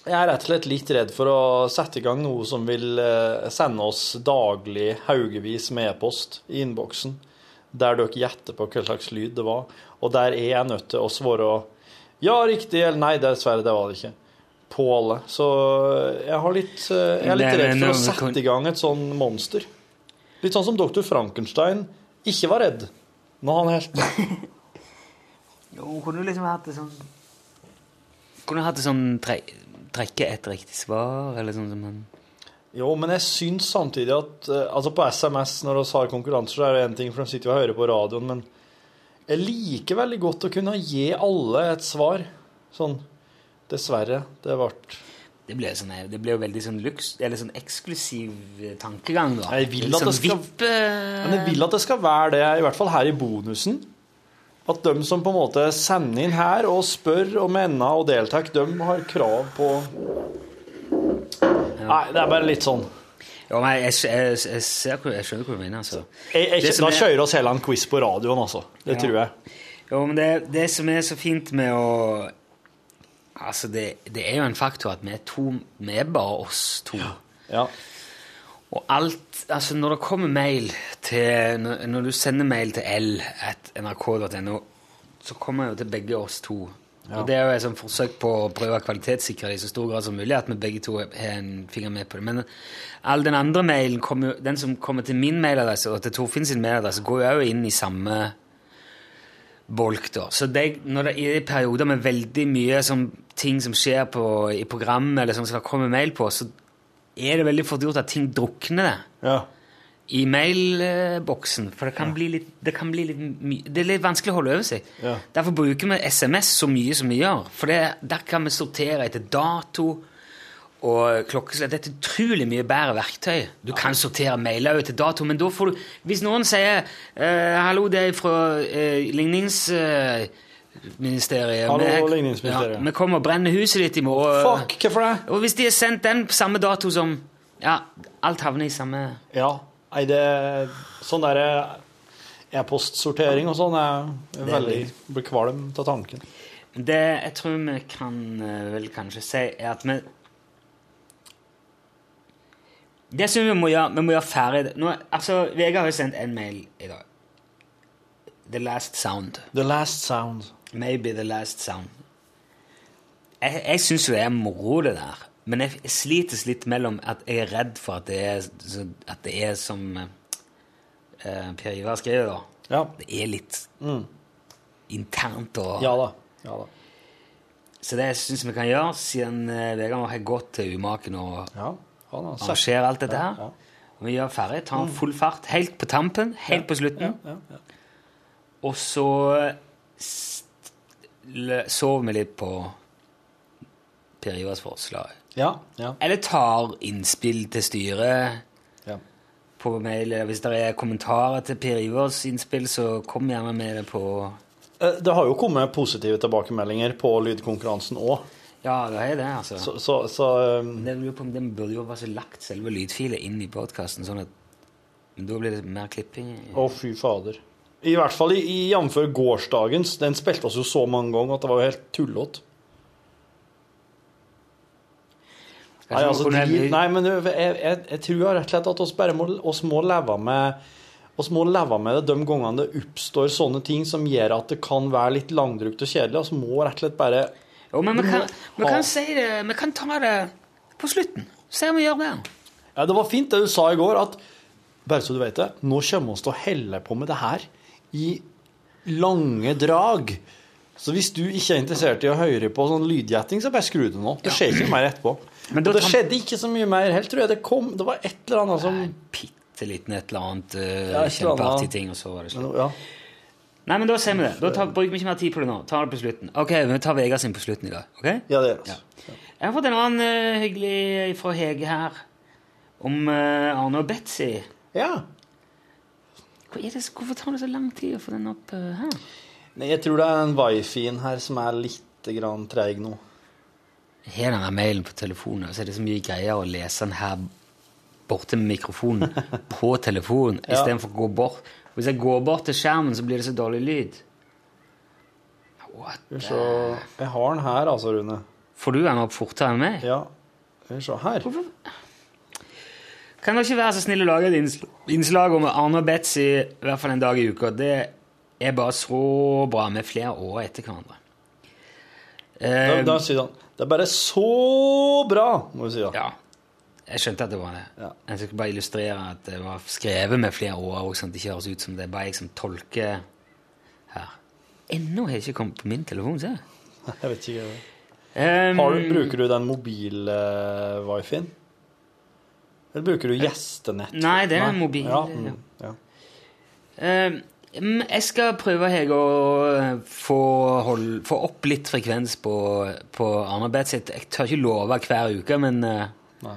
Speaker 4: jeg er rett og slett litt redd for å sette i gang noe som vil eh, sende oss daglig haugevis med e-post i innboksen, der dere gjetter på hva slags lyd det var, og der er jeg nødt til å svare ja, riktig, eller nei, dessverre, det var det ikke. På alle. Så jeg, har litt, eh, jeg er litt redd for å sette i gang et sånn monster. Litt sånn som doktor Frankenstein ikke var redd når han helt
Speaker 3: Jo, kunne du liksom hatt det sånn Kunne hatt det sånn tre, trekke et riktig svar, eller sånn som han
Speaker 4: Jo, men jeg syns samtidig at eh, Altså, på SMS, når vi har konkurranser, så er det én ting, for de sitter jo og hører på radioen, men jeg liker veldig godt å kunne gi alle et svar. Sånn Dessverre, det ble
Speaker 3: Det ble, sånn, det ble, jo veldig sånn luks, eller sånn eksklusiv eh, tankegang, da.
Speaker 4: Jeg vil at det
Speaker 3: sånn
Speaker 4: skal- jeg vil at det skal være det, i hvert fall her i bonusen. At de som på en måte sender inn her og spør og mener og deltar, de har krav på Nei, det er bare litt sånn.
Speaker 3: Ja, men jeg, jeg, jeg, ser, jeg skjønner hva du mener, altså.
Speaker 4: Da
Speaker 3: er-
Speaker 4: kjører oss heller en quiz på radioen, altså. Det
Speaker 3: Ja.
Speaker 4: tror jeg.
Speaker 3: Jo, men det, det som er så fint med å Altså, det, det er jo en faktor at vi er to Vi er bare oss to.
Speaker 4: Ja.
Speaker 3: Og alt Altså, når det kommer mail til Når, du sender mail til l at nrk.no, så kommer jo til begge oss to
Speaker 4: Ja.
Speaker 3: Og det er jo et sånt forsøk på å prøve å kvalitetssikre det i så stor grad som mulig, at vi begge to har en finger med på det. Men all den andre mailen, kom jo- den som kommer til min mailadresse og til Torfinn sin mailadresse, går jo også inn i samme bolk, da. Så det, når det er perioder med veldig mye som, ting som skjer på, i programmet, eller som skal komme mail på, så er det veldig fort gjort at ting drukner det
Speaker 4: Ja.
Speaker 3: i mailboksen. For det kan, bli litt, det kan bli litt Det er litt vanskelig å holde over seg.
Speaker 4: Ja.
Speaker 3: Derfor bruker vi SMS så mye som vi gjør. For det, der kan vi sortere etter dato og klokkeslett. Det er et utrolig mye bedre verktøy. Du kan sortere mailer etter dato, men da får du Hvis noen sier eh, 'hallo, det er fra eh, ligningsministeriet'
Speaker 4: Hallo, ligningsministeriet.
Speaker 3: Ja, 'Vi kommer og brenner huset ditt i morgen'.
Speaker 4: Fuck, hvorfor det?
Speaker 3: Og hvis de har sendt den på samme dato som Ja, alt havner i samme
Speaker 4: Ja. Nei, det Sånn der e-postsortering og sånn er veldig Blir kvalm av tanken.
Speaker 3: Det jeg tror vi kan eh, vel kanskje si, er at vi Det som vi må gjøre, vi må gjøre ferdig Nå, altså, Vegard har jo sendt en mail i dag. The Last Sound.
Speaker 4: The Last Sound.
Speaker 3: Maybe The Last Sound. Jeg, jeg syns jo det er moro, det der. Men jeg, slites litt mellom at jeg er redd for at det er, at det er som uh, Per Ivar skriver, da. Det er litt internt og
Speaker 4: Ja da. Ja da.
Speaker 3: Så det syns jeg vi kan gjøre, siden uh, Vegard har gått til umaken og
Speaker 4: ja,
Speaker 3: arrangerer alt dette her.
Speaker 4: ja.
Speaker 3: Og vi gjør ferdig, tar
Speaker 4: den
Speaker 3: full fart, helt på tampen, helt på slutten. Og så sover vi litt på Per Ivars forslag.
Speaker 4: Ja, ja.
Speaker 3: Eller tar innspill til styret
Speaker 4: Ja.
Speaker 3: på mail. Eller hvis det er kommentarer til Per Ivars innspill, så kom gjerne med det på
Speaker 4: Eh, Det har jo kommet positive tilbakemeldinger på lydkonkurransen òg.
Speaker 3: Ja, det er det, altså.
Speaker 4: Så, så, så um,
Speaker 3: Den, burde jo være så lagt selve lydfilet inn i podkasten, sånn at da blir det mer klipping.
Speaker 4: Å, fy fader. I hvert fall i, jf. gårsdagens. Den spilte oss jo så mange ganger at det var jo helt tullete. Nei, altså, de, nei, men jeg, jeg, jeg tror rett og slett at oss bare må, oss må leve med oss må leve med det de gangene det oppstår sånne ting som gjør at det kan være litt langdrukt og kjedelig. Vi må rett og slett bare
Speaker 3: Jo, men vi kan, vi kan si det Vi kan ta det på slutten. Se om vi gjør det.
Speaker 4: Ja, Det var fint det du sa i går, at bare så du vet det, nå kommer vi til å helle på med det her i lange drag. Så hvis du ikke er interessert i å høre på sånn lydgjetting, så bare skru det nå. Det skjer ikke mer etterpå.
Speaker 3: Men
Speaker 4: Og det
Speaker 3: tar-
Speaker 4: skjedde ikke så mye mer helt, tror jeg. Det kom, det var et eller annet som
Speaker 3: Bitte liten et eller annet uh,
Speaker 4: Ja,
Speaker 3: kjempeartig ting, og så var det slutt.
Speaker 4: Ja.
Speaker 3: Nei, men da ser vi det. Da tar, bruker vi ikke mer tid på det nå. Tar det på slutten. Ok, vi tar Vegard sin på slutten i dag. ok?
Speaker 4: Ja, det gjør vi.
Speaker 3: Jeg har fått en annen uh, hyggelig fra Hege her, om uh, Arne og Betzy.
Speaker 4: Ja.
Speaker 3: Er det, hvorfor tar det så lang tid å få den opp uh, her?
Speaker 4: Nei, jeg tror det er en wifi-en her som er litt grann treig nå.
Speaker 3: Jeg har denne mailen på telefonen, så er det så mye greier å lese den her borte med mikrofonen på telefonen,
Speaker 4: Ja.
Speaker 3: istedenfor å gå bort. Hvis jeg går bort til skjermen, så blir det så dårlig lyd.
Speaker 4: What? se Jeg har den her, altså, Rune.
Speaker 3: Får du den opp fortere enn meg?
Speaker 4: Ja. Skal vi se her.
Speaker 3: Kan dere ikke være så snill å lage et innslag om Arne og Betzy i hvert fall en dag i uka? Det er bare så bra med flere år etter hverandre.
Speaker 4: Da,
Speaker 3: Eh,
Speaker 4: da sier han Det er bare så bra, må vi si da.
Speaker 3: Ja. Jeg skjønte at det var det. Jeg skulle bare illustrere at det var skrevet med flere år, og sånn at det ikke høres ut som det er bare jeg som tolker her. Ennå har jeg ikke kommet på min telefon, ser
Speaker 4: Jeg vet ikke.
Speaker 3: Um,
Speaker 4: Har du, bruker du den mobil-wifien? Eller bruker du gjestenett?
Speaker 3: Nei, det er en mobil.
Speaker 4: Ja, mm, ja.
Speaker 3: Eh, mm, jeg skal prøve Hege, å eh, få, hold, få opp litt frekvens på, på Arne sitt. Jeg jeg tør ikke love hver uke, men, eh,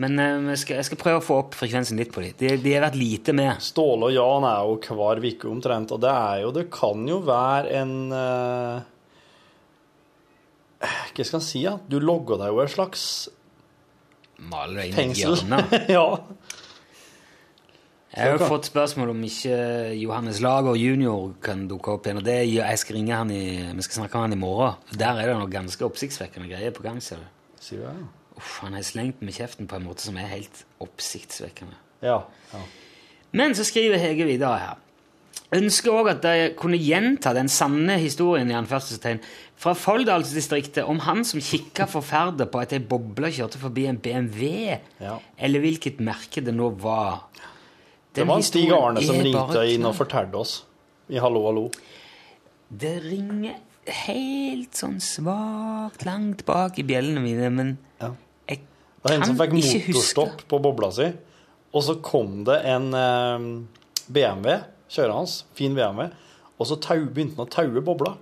Speaker 3: men eh, jeg, skal, jeg skal prøve å få opp frekvensen litt på dem. De, de har vært lite med.
Speaker 4: Ståle og Jan er jo hver uke omtrent, og det jo Det kan jo være en eh, Hva skal en si, ja? Du logger deg jo en slags
Speaker 3: Maler deg inn i hjørnet.
Speaker 4: ja.
Speaker 3: Jeg har jo fått spørsmål om ikke Johannes Lager jr. kan dukke opp igjen. og det gjør- Jeg skal ringe han i, Vi skal snakke med han i morgen. Der er det noe ganske oppsiktsvekkende greier på gang. ser du.
Speaker 4: Sier du?
Speaker 3: Uff, Han har slengt med kjeften på en måte som er helt oppsiktsvekkende.
Speaker 4: Ja. ja.
Speaker 3: Men så skriver Hege videre her. Ønsker òg at de kunne gjenta den sanne historien i anførselstegn fra Folldalsdistriktet om han som kikka forferdet på at ei boble kjørte forbi en BMW, eller hvilket merke det nå var.
Speaker 4: Det var Stig Arne som ringte inn og fortalte oss i Hallo, hallo.
Speaker 3: Det ringer helt sånn svakt langt bak i bjellene mine, men jeg kan ikke huske
Speaker 4: Det var en som fikk
Speaker 3: huske
Speaker 4: motorstopp på bobla si, og så kom det en eh, BMW, kjører hans, fin BMW, og så tau, begynte han å taue bobla.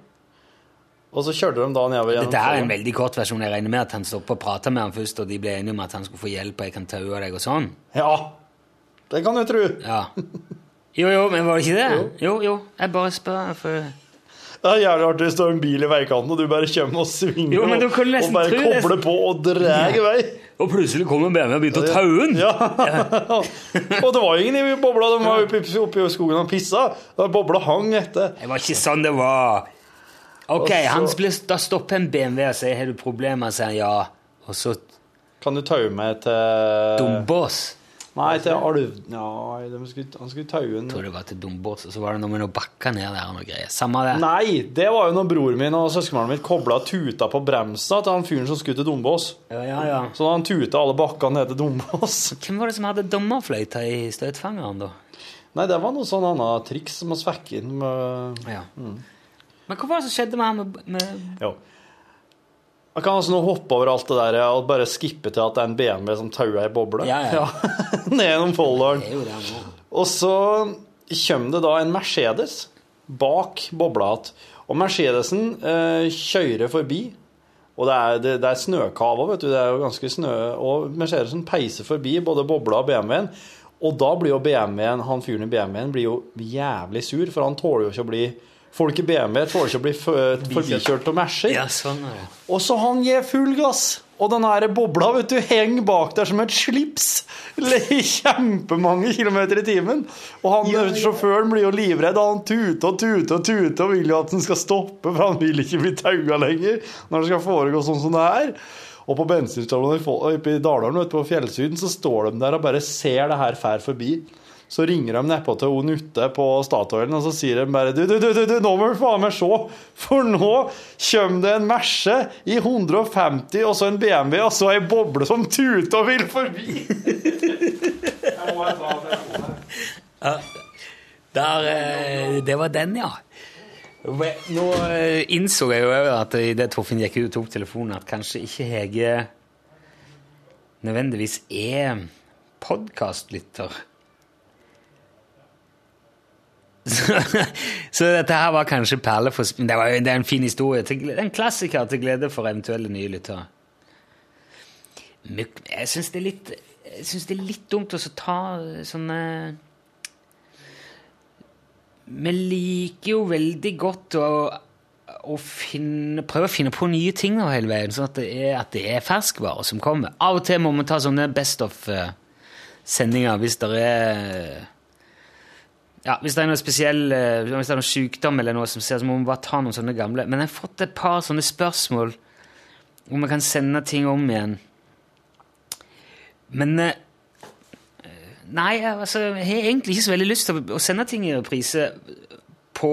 Speaker 4: Og så kjørte de da nedover gjennom
Speaker 3: Dette er en veldig kort versjon. Jeg regner med at han stoppa og prata med han først, og de ble enige om at han skulle få hjelp, og jeg kan taue deg og sånn.
Speaker 4: Ja, det kan du tro.
Speaker 3: Ja. Jo, jo, men var det ikke det? Jo, jo. Jeg bare spør, for
Speaker 4: Det er jævlig artig hvis du har en bil i veikanten, og du bare kommer og svinger
Speaker 3: Jo, men du
Speaker 4: og, og bare kobler på og drar i vei.
Speaker 3: Og plutselig kom en BMW og begynte å taue den.
Speaker 4: Ja. og det var ingen i bobla, de var oppe, i- oppe i skogen og pissa. Da Bobla hang etter.
Speaker 3: Det var ikke sånn det var. Ok,
Speaker 4: så-
Speaker 3: da stopper en BMW og sier 'har du problemer', sier han ja. Og så
Speaker 4: Kan du taue meg til
Speaker 3: Dombås.
Speaker 4: Nei, til Alv... Nei, de skulle, han skulle taue en
Speaker 3: Jeg tror det var til Dombås, og så var det noe med noen bakker ned der og noe greier. Samme det.
Speaker 4: Nei, det var jo når bror min og søskenbarnet mitt kobla tuta på bremsa til han fyren som skulle til Dombås.
Speaker 3: Ja, ja, ja.
Speaker 4: Så da han tuta alle bakkene ned til Dombås.
Speaker 3: Hvem var det som hadde dommerfløyta i støtfangeren, da?
Speaker 4: Nei, det var noe sånn annet triks som å svekke inn med
Speaker 3: Ja.
Speaker 4: Mm.
Speaker 3: Men hva var det som skjedde med han med, med
Speaker 4: Jo. Man kan altså nå hoppe over alt det der og bare skippe til at det er en BMW som tauer ei boble.
Speaker 3: Ja, ja.
Speaker 4: Ned gjennom
Speaker 3: folderen. Er.
Speaker 4: Og så kommer det da en Mercedes bak bobla igjen. Og Mercedesen eh, kjører forbi. Og det er, det, det er snøkava, vet du. Det er jo ganske snø. Og Mercedesen peiser forbi både bobla og BMW-en. Og da blir jo BMW-en, han fyren i BMW-en blir jo jævlig sur, for han tåler jo ikke å bli Folk i BMW tåler ikke å bli forbikjørt av Mercer.
Speaker 3: Ja, sånn er det.
Speaker 4: Og så han gir full gass. Og den her bobla vet du, henger bak der som et slips. I kjempemange kilometer i timen. Og han, sjåføren blir jo livredd. og Han tuter og tuter og tuter og vil jo at den skal stoppe, for han vil ikke bli taua lenger når det skal foregå sånn som det er. Og på bensinstasjonen i Dalarna, på fjellsiden, så står de der og bare ser det her fær forbi. Så ringer de nedpå til hun Nutte på Statoilen, og så sier de bare du, du, du, du, du, nå må du faen meg se, for nå kommer det en Merce i 150, og så en BMW, og så ei boble som tuter og vil forbi.
Speaker 3: Ja, der, eh, det var den, ja. Nå eh, innså jeg jo at idet Torfinn gikk ut og tok telefonen, at kanskje ikke Hege nødvendigvis er podkastlytter. Så, så dette her var kanskje perle for Det, det er en fin historie. Glede- en klassiker til glede for eventuelle nye lyttere. Jeg syns det er litt jeg synes det er litt dumt å ta sånne Vi liker jo veldig godt å, å finne, prøve å finne på nye ting nå hele veien, sånn at det er, er ferskvarer som kommer. Av og til må vi ta sånne best of-sendinger hvis det er ja, Hvis det er noe spesiell eh, Hvis det er noe sykdom eller noe som ser, så må vi bare ta noen sånne gamle. Men jeg har fått et par sånne spørsmål om vi kan sende ting om igjen. Men eh, Nei, altså, jeg har egentlig ikke så veldig lyst til å- sende ting i reprise på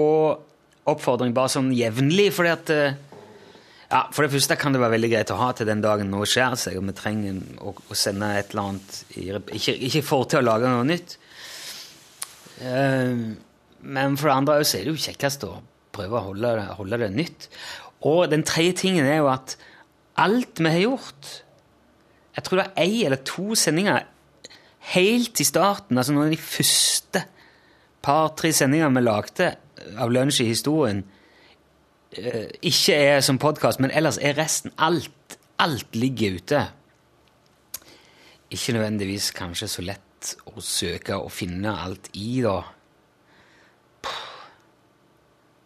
Speaker 3: oppfordring bare sånn jevnlig, fordi at eh, ja, For det første kan det være veldig greit å ha til den dagen noe skjer seg, og vi trenger å, sende et eller annet Ikke, ikke for til å lage noe nytt. Eh, men for det andre så er det jo kjekkest å prøve å holde holde det nytt. Og den tredje tingen er jo at alt vi har gjort Jeg tror det er ei eller to sendinger helt i starten, altså noen av de første par-tre sendingene vi lagde av Lunsj i historien, eh, ikke er som podkast, men ellers er resten alt. Alt ligger ute. Ikke nødvendigvis kanskje så lett å søke og finne alt i, da.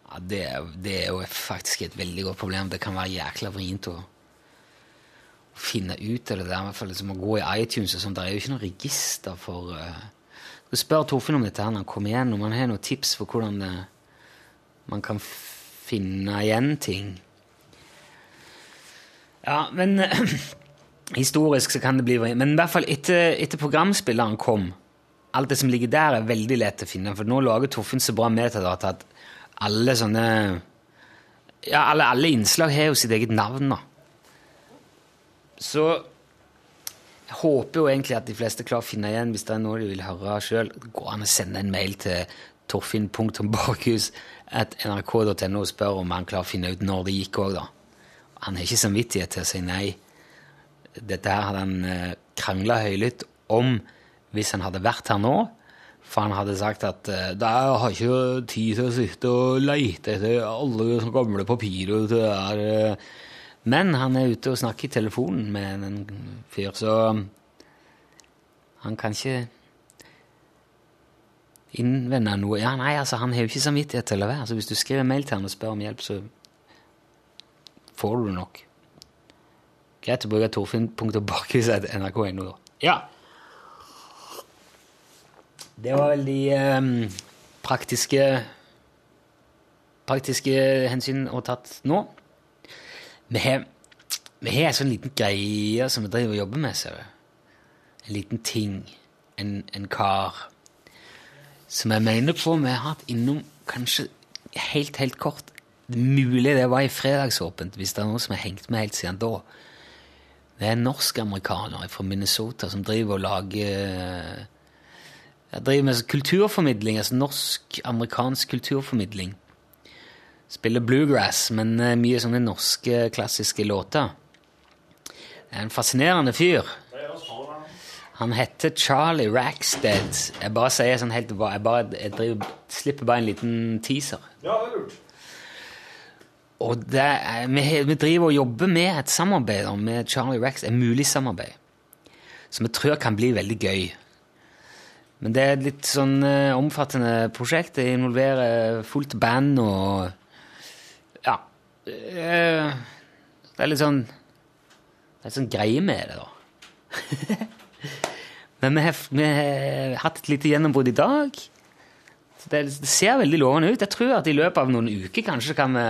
Speaker 3: Ja, det, det er jo faktisk et veldig godt problem. Det kan være jækla vrient å finne ut av det der. I hvert fall liksom å gå i iTunes og sånn. Det er jo ikke noe register for uh, Jeg spør Torfinn om dette her når han kommer igjen, om han har noen tips for hvordan det, man kan finne igjen ting. Ja, men historisk så kan det bli. Men i hvert fall etter, etter programspilleren kom, alt det som ligger der, er veldig lett å finne. For nå lager Torfinn så bra metadata at alle sånne Ja, alle, alle innslag har jo sitt eget navn, da. Så jeg håper jo egentlig at de fleste klarer å finne igjen hvis det er noe de vil høre sjøl. Går an å sende en mail til torfinn.borchhus.nrk.no og spør om han klarer å finne ut når det gikk òg, da. Han har ikke samvittighet til å si nei. Dette her hadde han eh, krangla høylytt om hvis han hadde vært her nå. For han hadde sagt at eh, «Da har ikke tid til å sitte og leite etter alle gamle papirer. det der. eh». Men han er ute og snakker i telefonen med en fyr, så han kan ikke innvende noe. Ja, nei, altså, han har jo ikke samvittighet til å være. Så hvis du skriver mail til han og spør om hjelp, så får du det nok. Greit å bruke torfinn.borchhus.nrk.no, da. Ja. Det var vel de ehm, praktiske praktiske hensyn å tatt nå. Vi har, vi har en sånn liten greie som vi driver og jobber med, ser du. En liten ting. En, en kar. Som jeg mener på vi har hatt innom kanskje helt, helt kort. Det mulig det var i Fredagsåpent, hvis det er noen som har hengt med helt siden da. Det er en norsk-amerikaner fra Minnesota som driver og lager jeg driver med kulturformidling, altså norsk-amerikansk kulturformidling. Spiller bluegrass, men eh, mye sånne norske klassiske låter. Det er en fascinerende fyr. Han heter Charlie Rackstead. Jeg bare sier sånn helt Jeg, bare, jeg driver, slipper bare en liten teaser.
Speaker 12: Ja, det er lurt.
Speaker 3: Og det vi, vi driver og jobber med et samarbeid med Charlie Rex, et mulig samarbeid, som vi tror kan bli veldig gøy. Men det er et litt sånn eh, omfattende prosjekt. Det involverer fullt band og Ja. eh, det er litt sånn Det er sånn greie med det, da. Men vi har, vi har hatt et lite gjennombrudd i dag. Så det, det ser veldig lovende ut. Jeg tror at i løpet av noen uker kanskje kan vi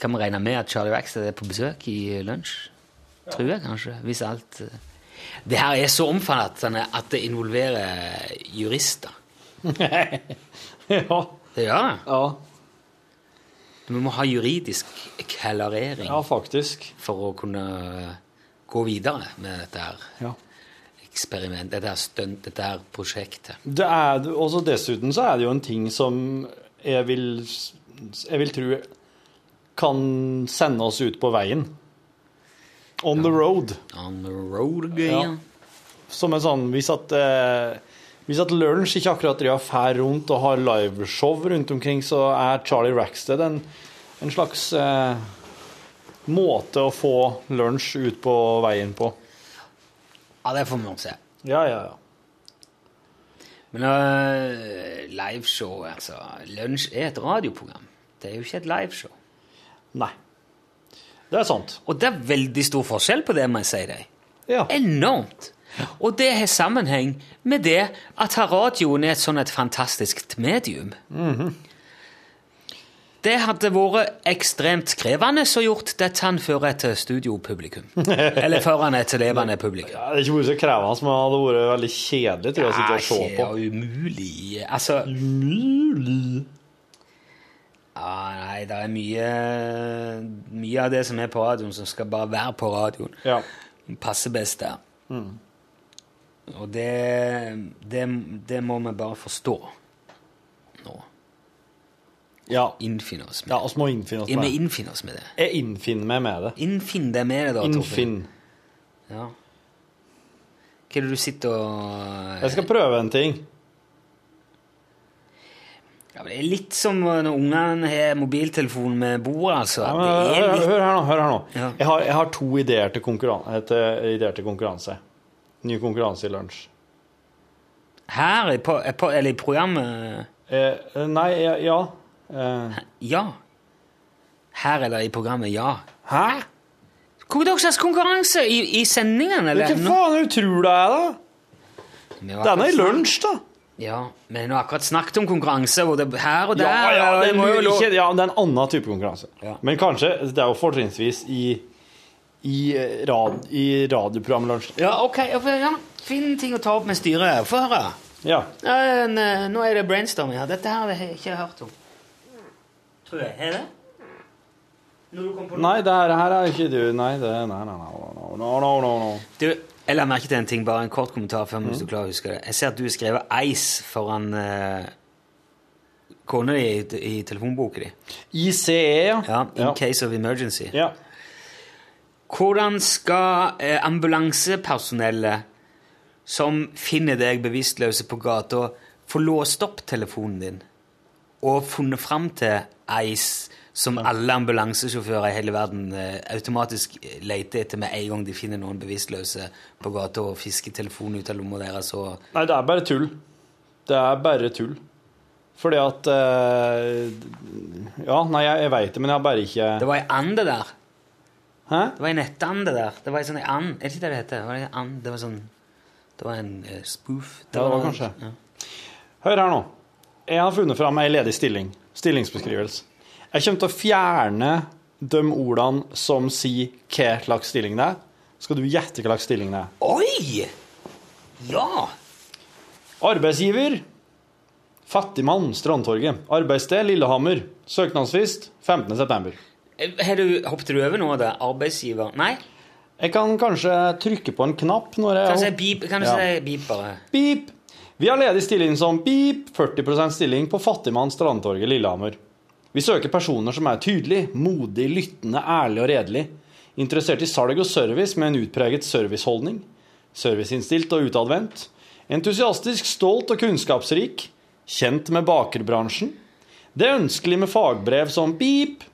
Speaker 3: kan vi regne med at Charlie Rackstead er på besøk i lunsj. Tror jeg kanskje, hvis alt eh. Det her er så omfattende at det involverer jurister.
Speaker 4: ja.
Speaker 3: Det gjør det.
Speaker 4: Ja.
Speaker 3: Vi må ha juridisk klarering
Speaker 4: ja, faktisk.
Speaker 3: for å kunne gå videre med dette her
Speaker 4: Ja.
Speaker 3: eksperiment, dette her stunt, dette her prosjektet.
Speaker 4: Det er, også dessuten så er det jo en ting som jeg vil, jeg vil tro kan sende oss ut på veien. On the road.
Speaker 3: On the road again.
Speaker 4: Som en sånn Hvis at, eh, hvis at Lunsj ikke akkurat driver fær rundt og har liveshow rundt omkring, så er Charlie Rackstead en, en slags eh, måte å få lunsj ut på veien på.
Speaker 3: Ja, det får vi nok se.
Speaker 4: Ja, ja, ja.
Speaker 3: Men uh, liveshow, altså Lunsj er et radioprogram. Det er jo ikke et liveshow.
Speaker 4: Nei. Det er sant.
Speaker 3: Og det er veldig stor forskjell på det, må jeg si deg.
Speaker 4: Ja.
Speaker 3: Enormt. Og det har sammenheng med det at radioen er et sånn et fantastisk medium.
Speaker 4: Mhm.
Speaker 3: Det hadde vært ekstremt krevende å gjort dette før et studiopublikum. Eller foran et levende publikum.
Speaker 4: Ja, det er ikke vært så krevende, men det hadde vært veldig kjedelig tror jeg, å sitte og se på.
Speaker 3: Ja, umulig. Altså
Speaker 4: Umulig.
Speaker 3: Ja, nei, det er mye, mye av det som er på radioen, som skal bare være på radioen.
Speaker 4: Ja.
Speaker 3: Passer best der.
Speaker 4: Mm.
Speaker 3: Og det, det, det må vi bare forstå nå.
Speaker 4: Ja.
Speaker 3: Innfinne oss med
Speaker 4: Ja, vi må innfinne oss
Speaker 3: Ja, vi
Speaker 4: med
Speaker 3: innfinner oss med det.
Speaker 4: Jeg innfinner meg med det.
Speaker 3: Innfinn deg med det, da. Torfinn. Ja. Hva er det du sitter og
Speaker 4: Jeg skal prøve en ting.
Speaker 3: Ja, men Det er litt som når ungene har mobiltelefon med bordet, altså.
Speaker 4: Ja, men,
Speaker 3: det
Speaker 4: hør,
Speaker 3: litt...
Speaker 4: hør her nå. Hør her nå.
Speaker 3: Ja.
Speaker 4: Jeg, har, jeg har to ideer til, konkurran til, ideer til konkurranse. Ny konkurranse i lunsj.
Speaker 3: Her, i på, på, eller i programmet
Speaker 4: Eh, nei, ja, ja. Eh,
Speaker 3: Ja. Her eller i programmet Ja.
Speaker 4: hæ?
Speaker 3: Hvor er det slags konkurranse? I, i sendingen, eller?
Speaker 4: Hva faen det du det er, da?
Speaker 3: I
Speaker 4: er
Speaker 3: snakket-
Speaker 4: lunsj, da.
Speaker 3: Ja, men vi har akkurat snakket om konkurranse, hvor det her og der
Speaker 4: Ja, ja,
Speaker 3: og
Speaker 4: det
Speaker 3: må jo
Speaker 4: ikke, ja, det er en annen type konkurranse.
Speaker 3: Ja.
Speaker 4: Men kanskje Det er jo fortrinnsvis i, i, eh, rad, i radioprogrammet Lunsj.
Speaker 3: Ja, ok. Ja, for- ja. Fin ting å ta opp med styret. Få høre.
Speaker 4: Ja.
Speaker 3: Ja, eh, nå er det brainstorming her. Dette her har jeg ikke hørt om. Tror jeg. Er det? Når du kom på
Speaker 4: Nei, det her, her er ikke du Nei, det Nei, nei, nei. No, no, no, no.
Speaker 3: Du, jeg la merke til en ting, bare en kort kommentar før hvis du klarer å huske det. Jeg ser at du har skrevet Ice foran uh, kona di i, i telefonboka di.
Speaker 4: ICE, ja.
Speaker 3: Ja, In
Speaker 4: Ja.
Speaker 3: case of emergency.
Speaker 4: Ja.
Speaker 3: Hvordan skal eh, ambulansepersonellet som finner deg bevisstløse på gata, få låst opp telefonen din og funnet fram til Ice, som alle ambulansesjåfører i hele verden eh, automatisk leter etter med en gang de finner noen bevisstløse på gata og fisker telefonen ut av lomma deres og
Speaker 4: Nei, det er bare tull. Det er bare tull. Fordi at eh, Ja, nei, jeg, jeg veit det, men jeg har bare ikke
Speaker 3: Det var ei ande der.
Speaker 4: Hæ?
Speaker 3: Det var ei nettande der. Det var ei sånn and. Er det ikke det det heter? Det var, en and. det var sånn Det var en eh, spoof.
Speaker 4: Ja, det var kanskje. Hør her nå. Jeg har funnet fram ei ledig stilling. Stillingsbeskrivelse. Jeg kommer til å fjerne de ordene som sier hva slags stilling det er. Skal du gjette hva slags stilling det er?
Speaker 3: Oi! Ja!
Speaker 4: Arbeidsgiver Fattigmann, Strandtorget. Arbeidssted Lillehammer. Søknadsfrist 15.9.
Speaker 3: Har du, hoppet du over noe av det? Arbeidsgiver? Nei?
Speaker 4: Jeg kan kanskje trykke på en knapp når jeg
Speaker 3: Kan du si beep, kan du
Speaker 4: Ja.
Speaker 3: si beep bare?
Speaker 4: Beep. Vi har ledig stilling som beep, 40% stilling på Fattigmann Strandtorget Lillehammer. Vi søker personer som er tydelig, modig, lyttende, ærlig og redelig. Interessert i salg og service med en utpreget serviceholdning. Serviceinnstilt og utadvendt. Entusiastisk, stolt og kunnskapsrik. Kjent med bakerbransjen. Det er ønskelig med fagbrev som pip.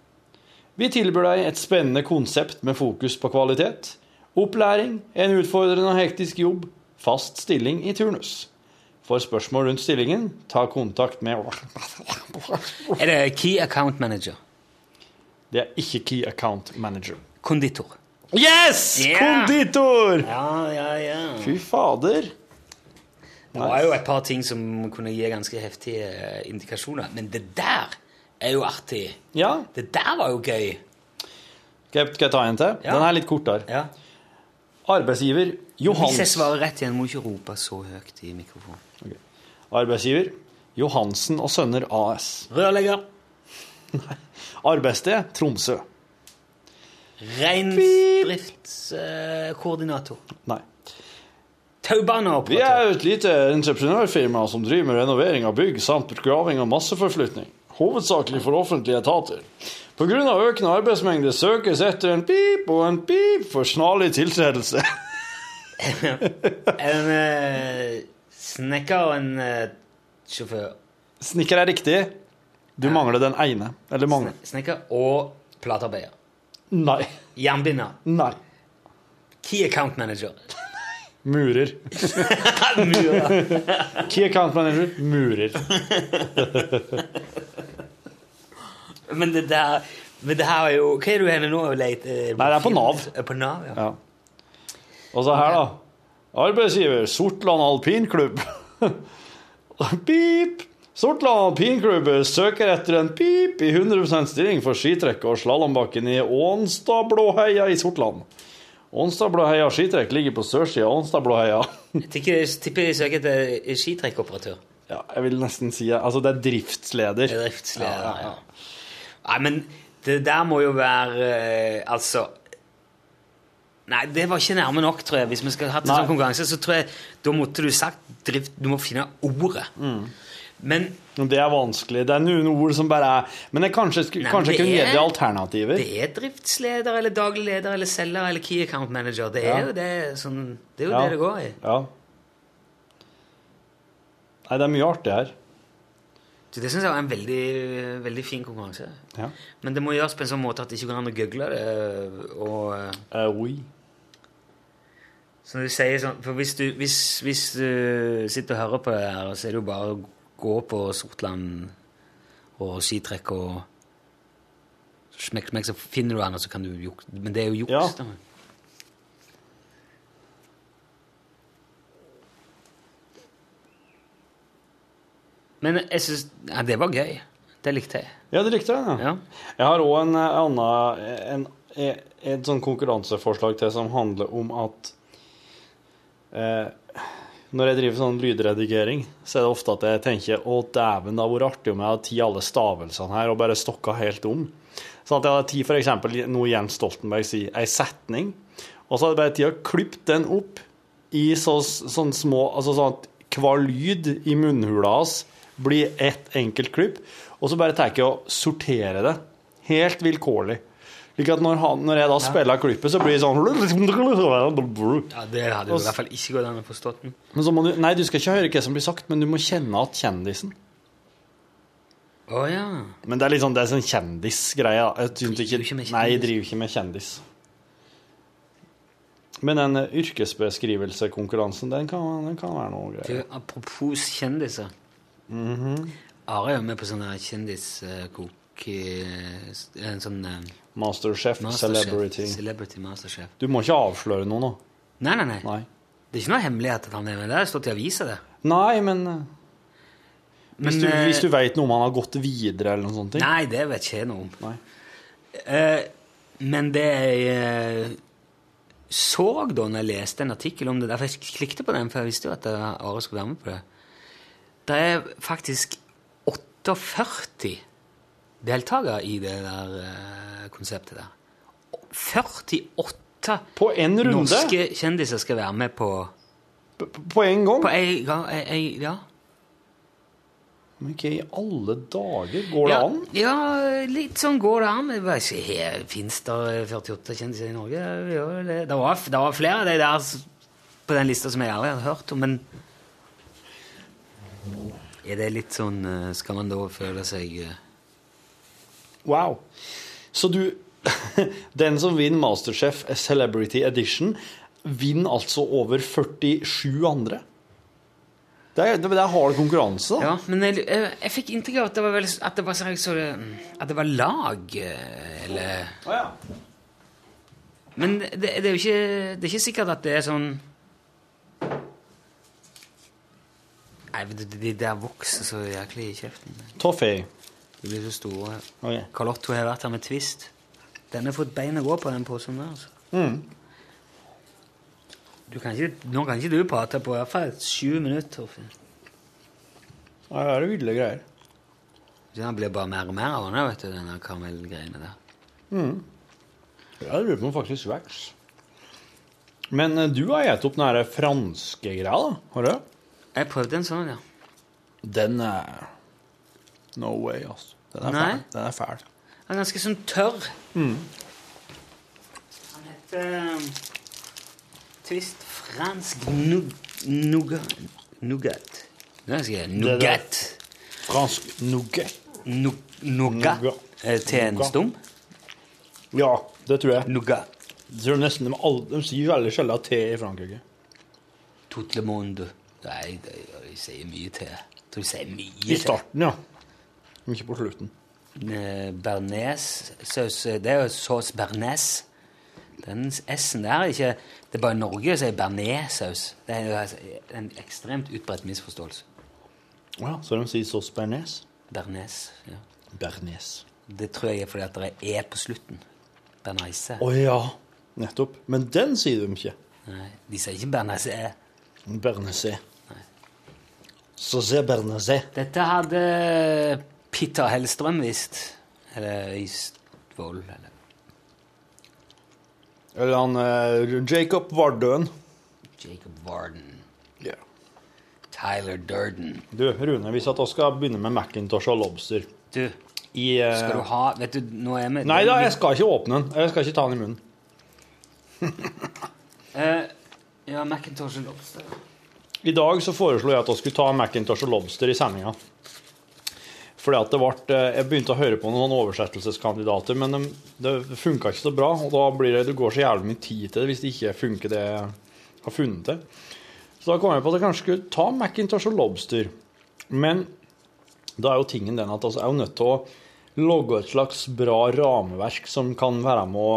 Speaker 4: Vi tilbyr deg et spennende konsept med fokus på kvalitet. Opplæring, en utfordrende og hektisk jobb, fast stilling i turnus. For spørsmål rundt stillingen, ta kontakt med
Speaker 3: Er det Key Account Manager?
Speaker 4: Det er ikke Key Account Manager.
Speaker 3: Konditor.
Speaker 4: Yes!
Speaker 3: Yeah!
Speaker 4: Konditor!
Speaker 3: Ja, ja, ja.
Speaker 4: Fy fader.
Speaker 3: Det var jo et par ting som kunne gi ganske heftige eh, indikasjoner, men det der er jo artig.
Speaker 4: Ja.
Speaker 3: Det der var jo gøy.
Speaker 4: Skal jeg, ta en til?
Speaker 3: Ja.
Speaker 4: Den er litt kortere.
Speaker 3: Ja.
Speaker 4: Arbeidsgiver Johans
Speaker 3: Hvis jeg svarer rett igjen, må du ikke rope så høyt i mikrofonen.
Speaker 4: Arbeidsgiver Johansen og Sønner AS.
Speaker 3: Rørlegger.
Speaker 4: Arbeidssted Tromsø.
Speaker 3: Reindriftskoordinator.
Speaker 4: Nei. Vi er et lite entreprenørfirma som driver med renovering av bygg samt graving og masseforflytning. Hovedsakelig for offentlige etater. Pga. økende arbeidsmengde søkes etter en pip og en pip for snarlig tiltredelse.
Speaker 3: En eh, snekker og en eh, sjåfør.
Speaker 4: Snekker er riktig. Du mangler den ene. Eller mangler.
Speaker 3: Snekker og platearbeider.
Speaker 4: Nei.
Speaker 3: Jernbinder.
Speaker 4: Nei.
Speaker 3: Key account manager.
Speaker 4: Murer.
Speaker 3: Murer.
Speaker 4: Key account manager. Murer.
Speaker 3: Men det der men det her er jo Hva er du henne nå og leter
Speaker 4: Nei, det er på Nav.
Speaker 3: Er På Nav, ja.
Speaker 4: Ja. Og så her, da. Arbeidsgiver Sortland alpinklubb. pip! Sortland alpinklubb søker etter en pip i 100% stilling for skitrekk og slalåmbakken i Ånstadblåheia i Sortland. Ånstadblåheia skitrekk ligger på sørsida av Ånstadblåheia.
Speaker 3: Tipper- de søker etter skitrekkoperatør.
Speaker 4: Ja, jeg vil nesten si Altså, det er driftsleder.
Speaker 3: Det er Driftsleder, ja. Nei, men det der må jo være eh, Altså Nei, det var ikke nærme nok, tror jeg. Hvis vi skal ha hatt en sånn konkurranse, så tror jeg da måtte du sagt drift Du må finne ordet. Men
Speaker 4: Det er vanskelig. Det er noen ord som bare er Men jeg kanskje,
Speaker 3: Nei,
Speaker 4: kanskje kunne gitt
Speaker 3: er-
Speaker 4: alternativer.
Speaker 3: det er driftsleder eller daglig leder eller selger eller key account manager. Det er
Speaker 4: Ja.
Speaker 3: jo det sånn Det er jo
Speaker 4: Ja.
Speaker 3: det det går i.
Speaker 4: Ja. Nei, det er mye artig her.
Speaker 3: Så det syns jeg var en veldig, veldig fin konkurranse.
Speaker 4: Ja.
Speaker 3: Men det må gjøres på en sånn måte at det ikke går an å gøgle det. Og,
Speaker 4: uh, oui.
Speaker 3: når du sier sånn, for hvis du, hvis, hvis du sitter og hører på det her, så er det jo bare å gå på Sortland og skitrekk og smekk, smekk, så finner du den, og så kan du jukse. Men det er jo juks.
Speaker 4: Ja.
Speaker 3: Men jeg syns ja, Det var gøy. Det likte jeg.
Speaker 4: Ja, det likte jeg. Ja.
Speaker 3: Ja.
Speaker 4: Jeg har òg en eh, annen en, er et sånn konkurranseforslag til som handler om at eh, Når jeg driver sånn lydredigering, så er det ofte at jeg tenker å dæven, det hadde vært artig om jeg hadde tatt alle stavelsene her og bare stokka helt om. Sånn at jeg hadde tatt f.eks. noe Jens Stoltenberg sier, ei setning, og så hadde jeg bare tid å klippe den opp i så, sånn små Altså sånn at hver lyd i munnhula hans blir ett enkelt klipp, og så bare tar jeg og sorterer det helt vilkårlig. Slik at når, han, når jeg da spiller klippet, så blir det sånn
Speaker 3: Ja, Det hadde jo i hvert fall ikke gått an å
Speaker 4: du, nei, du skal ikke høre hva som blir sagt, men du må kjenne at kjendisen.
Speaker 3: Å ja.
Speaker 4: Men det er litt sånn, det er sånn kjendisgreie. Jeg synes ikke,
Speaker 3: ikke kjendis.
Speaker 4: nei, jeg driver ikke med kjendis. Men den yrkesbeskrivelsekonkurransen, den kan, den kan være noe
Speaker 3: Du,
Speaker 4: greier.
Speaker 3: apropos kjendiser.
Speaker 4: Mhm.
Speaker 3: Are er jo med på sånne kjendiskok eh, En sånn eh,
Speaker 4: Masterchef,
Speaker 3: Masterchef,
Speaker 4: celebrity.
Speaker 3: Celebrity Masterchef.
Speaker 4: Du må ikke avsløre noe nå.
Speaker 3: Nei, nei, nei.
Speaker 4: Nei,
Speaker 3: Det er ikke noe hemmelighet at han er med. Det har stått i avisa, det.
Speaker 4: nei men eh, hvis, du, hvis du vet noe om han har gått videre eller noen sånne ting.
Speaker 3: Nei, det vet ikke jeg noe om. Eh, men det jeg så da når jeg leste en artikkel om det Derfor jeg klikket på den, for jeg visste jo at Are skulle være med på det. Det er faktisk 48 deltakere i det der eh, konseptet der. 48
Speaker 4: På en runde?
Speaker 3: norske kjendiser skal være med på
Speaker 4: På, på en gang?
Speaker 3: På en gang, en, en, ja.
Speaker 4: Men hva i alle dager? Går det
Speaker 3: ja,
Speaker 4: an?
Speaker 3: Ja, litt sånn går det an. Jeg her Fins det 48 kjendiser i Norge? Det det. Det var, det var flere av de der på den lista som jeg aldri hadde hørt om, men Er det litt sånn eh, Skal man da føle seg eh,
Speaker 4: Wow. Så du Den som vinner Masterchef Celebrity Edition, vinner altså over 47 andre. Det er, det er hard konkurranse, da.
Speaker 3: Ja, men jeg, jeg, jeg fikk inntrykk av at det var, vel, at det var, så, så, at det var lag, eller oh, ja. Men det, det er jo ikke, det er ikke sikkert at det er sånn Nei, de der vokser så jæklig i kjeften.
Speaker 4: Toffee.
Speaker 3: De blir så store.
Speaker 4: Ok.
Speaker 3: Carlotto har vært her med Twist. Den har fått bein å gå på, den posen der. altså.
Speaker 4: Mm.
Speaker 3: Du kan ikke, nå kan ikke du prate på i hvert fall sju minutter. Torfinn.
Speaker 4: Ja, det er ville greier.
Speaker 3: Den blir bare mer og mer av den, vet du, denne karamellgreiene der.
Speaker 4: Mm. Det lurer på om faktisk veks. Men eh, du har gitt opp den franske greia, da? Har du?
Speaker 3: Jeg prøvde en sånn, ja.
Speaker 4: Den er No way, altså. Den er
Speaker 3: Nei.
Speaker 4: fæl. Den er fæl.
Speaker 3: Den er ganske sånn tørr.
Speaker 4: Mm.
Speaker 3: Han heter um, Twist fransk nougat. Nougat. Jeg nougat.
Speaker 4: Fransk nougat.
Speaker 3: Nougat. Eh, Til en stum?
Speaker 4: Ja, det tror jeg.
Speaker 3: Nougat.
Speaker 4: Jeg tror nesten de, alle, de sier veldig sjelden te i Frankrike.
Speaker 3: Tout le monde. Nei, de, jeg sier mye til. Jeg tror jeg sier mye til.
Speaker 4: I starten, ja. Men ikke på slutten.
Speaker 3: Bearnés-saus Det er jo sås bearnés. Den S-en der er ikke Det er bare Norge som sier bearnés-saus. Det er jo altså en ekstremt utbredt misforståelse.
Speaker 4: Ja, så de sier saus bearnés?
Speaker 3: Bearnés. Ja.
Speaker 4: Bearnés.
Speaker 3: Det tror jeg er fordi at det er E på slutten. Bernaise.
Speaker 4: Å ja, nettopp. Men den sier de ikke.
Speaker 3: Nei, de sier ikke bernese.
Speaker 4: Bearnaise. Sauce Bernazé.
Speaker 3: Dette hadde Peter Hellstrøm visst. Eller Øystvold. Eller
Speaker 4: Eller han eh, Jacob Vardøen.
Speaker 3: Jacob Varden.
Speaker 4: Ja.
Speaker 3: Tyler Durden.
Speaker 4: Du, Rune, hvis at vi skal begynne med Macintosh og Lobster
Speaker 3: Du,
Speaker 4: I, eh,
Speaker 3: skal du ha Vet du, nå er vi
Speaker 4: Nei da, jeg skal ikke åpne den. Jeg skal ikke ta den i munnen.
Speaker 3: Eh, ja, Macintosh og Lobster.
Speaker 4: I dag så foreslo jeg at vi skulle ta Macintosh og Lobster i sendinga. Fordi at det ble, Jeg begynte å høre på noen oversettelseskandidater, men de, det funka ikke så bra. Og da blir det, det går så jævlig mye tid til det hvis det ikke funker det jeg har funnet til. Så da kom jeg på at jeg kanskje skulle ta Macintosh og Lobster. Men da er jo tingen den at vi er jo nødt til å logge et slags bra rameverk som kan være med å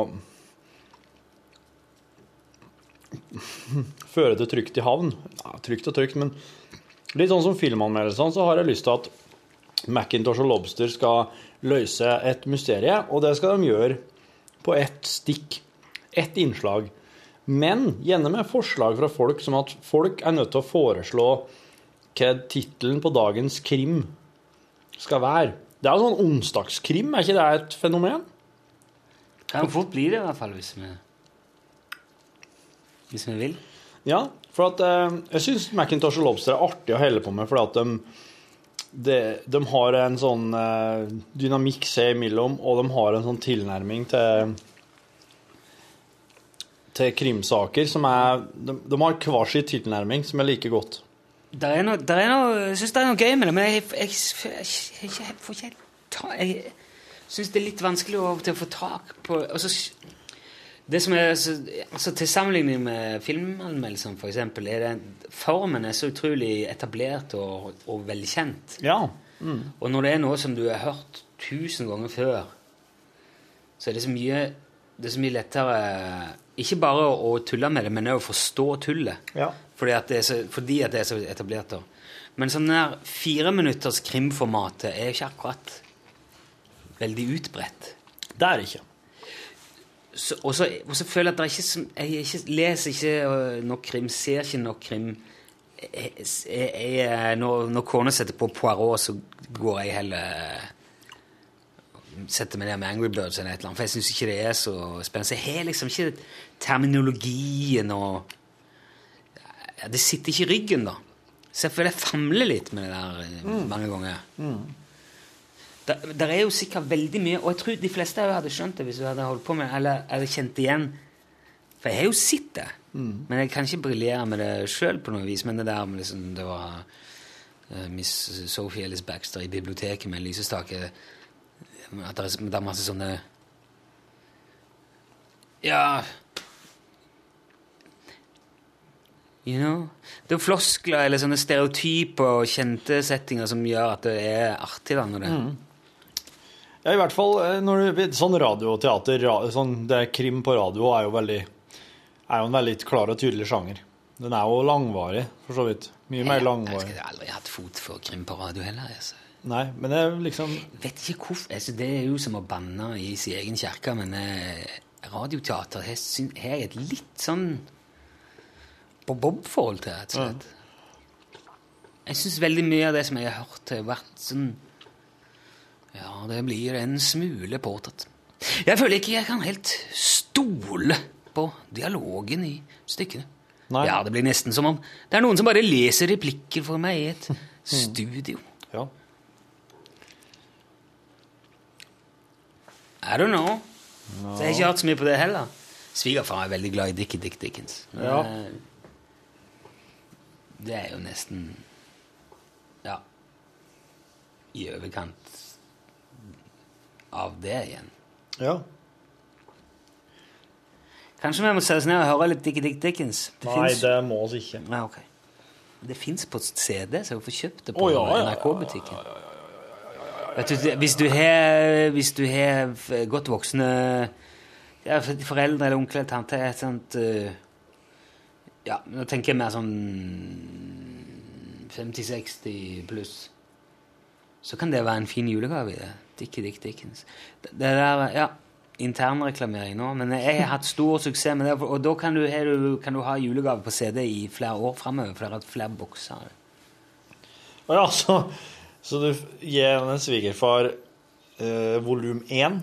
Speaker 4: føre det trygt i havn. Ja, trygt og trygt, men litt sånn som filmanmeldelsene, så har jeg lyst til at Macintosh og Lobster skal løse et mysterium, og det skal de gjøre på ett stikk, ett innslag. Men gjerne med forslag fra folk som at folk er nødt til å foreslå hva tittelen på dagens krim skal være. Det er jo sånn onsdagskrim, er ikke det et fenomen?
Speaker 3: Kan fort bli det, i hvert fall, hvis vi Hvis vi vil.
Speaker 4: Ja, for at eh, jeg syns Macintosh og Lobster er artig å helle på med, fordi at de, de, de har en sånn eh, dynamikk seg imellom, og de har en sånn tilnærming til til krimsaker som er De, de har hver sin tilnærming som er like godt.
Speaker 3: Der er noe, der er noe, jeg syns det er noe gøy med det, men jeg, jeg, jeg, jeg, får ikke helt ta Jeg syns det er litt vanskelig å, til å få tak på altså, Det som er så, altså, Til sammenligning med filmanmeldelsene, for eksempel, er det formen er så utrolig etablert og, og velkjent.
Speaker 4: Ja. Mm.
Speaker 3: Og når det er noe som du har hørt tusen ganger før, så er det så mye, det er så mye lettere ikke bare å tulle med det, men også å forstå tullet.
Speaker 4: Ja.
Speaker 3: Fordi, at det er så, fordi at det er så etablert. da. Men sånn der fireminutters krimformatet er jo ikke akkurat veldig utbredt.
Speaker 4: Det er det ikke.
Speaker 3: Så, og, så, og så føler jeg at det er ikke, jeg ikke, leser ikke øh, nok krim, ser ikke nok krim. Jeg, jeg, når når kona setter på Poirot, så går jeg heller setter meg ned med Angry Birds eller et eller annet, for jeg syns ikke det er så spennende. Så jeg har liksom ikke terminologien og ja, Det sitter ikke i ryggen, da. Så jeg føler jeg famler litt med det der eh, mange ganger. Der, der er jo sikkert veldig mye, og jeg tror de fleste av hadde skjønt det hvis du hadde holdt på med eller, eller kjent igjen. For jeg har jo sett det, men jeg kan ikke briljere med det sjøl på noe vis. Men det der med liksom, det var uh, Miss Sophie Ellis Baxter i biblioteket med lysestake At det er, det er masse sånne Ja You know? Det er floskler eller sånne stereotyper og kjente settinger som gjør at det er artig. da, når det...
Speaker 4: Ja, i hvert fall eh, når du, sånn radioteater, sånn, det krim på radio, er jo, veldig, er jo en veldig klar og tydelig sjanger. Den er jo langvarig, for så vidt. Mye mer langvarig.
Speaker 3: Jeg har aldri hatt fot for krim på radio heller. Altså.
Speaker 4: Nei, men det er liksom
Speaker 3: Vet ikke hvorfor, altså, Det er jo som å banne i sin egen kirke, men eh, radioteater har jeg et litt sånn på Bob-forhold til, rett og slett. Jeg syns veldig mye av det som jeg har hørt, har vært sånn Ja, det blir en smule påtatt. Jeg føler ikke jeg kan helt stole på dialogen i stykkene.
Speaker 4: Nei.
Speaker 3: Ja, Det blir nesten som om det er noen som bare leser replikker for meg i et studio.
Speaker 4: Ja.
Speaker 3: I don't know. Så jeg har ikke hørt så mye på det heller. Svigerfar er veldig glad i Dickie Dick Dickens.
Speaker 4: Ja.
Speaker 3: eh, Det er jo nesten Ja I overkant av det igjen.
Speaker 4: Ja.
Speaker 3: Kanskje vi må sette oss ned og høre litt Dickie Dick Dickens?
Speaker 4: Nei,
Speaker 3: finnes-
Speaker 4: det må vi ikke.
Speaker 3: Nei, ok. Det fins på CD, så jeg får kjøpt det på
Speaker 4: oh, ja,
Speaker 3: NRK-butikken. Ja, det- Hvis du har hvis du har godt voksne ja, foreldre eller onkel eller tante et sånt eh, Ja, nå tenker jeg mer sånn 50-60 pluss. Så kan det være en fin julegave i det. Dickie Dick Dickens. Det, der, ja, Internreklamering nå, men jeg har hatt stor suksess med det. Og da kan du, du, kan du ha julegave på CD i flere år framover, for det har hatt flere bokser.
Speaker 4: Å ja, så, så du gir en svigerfar eh, volum 1,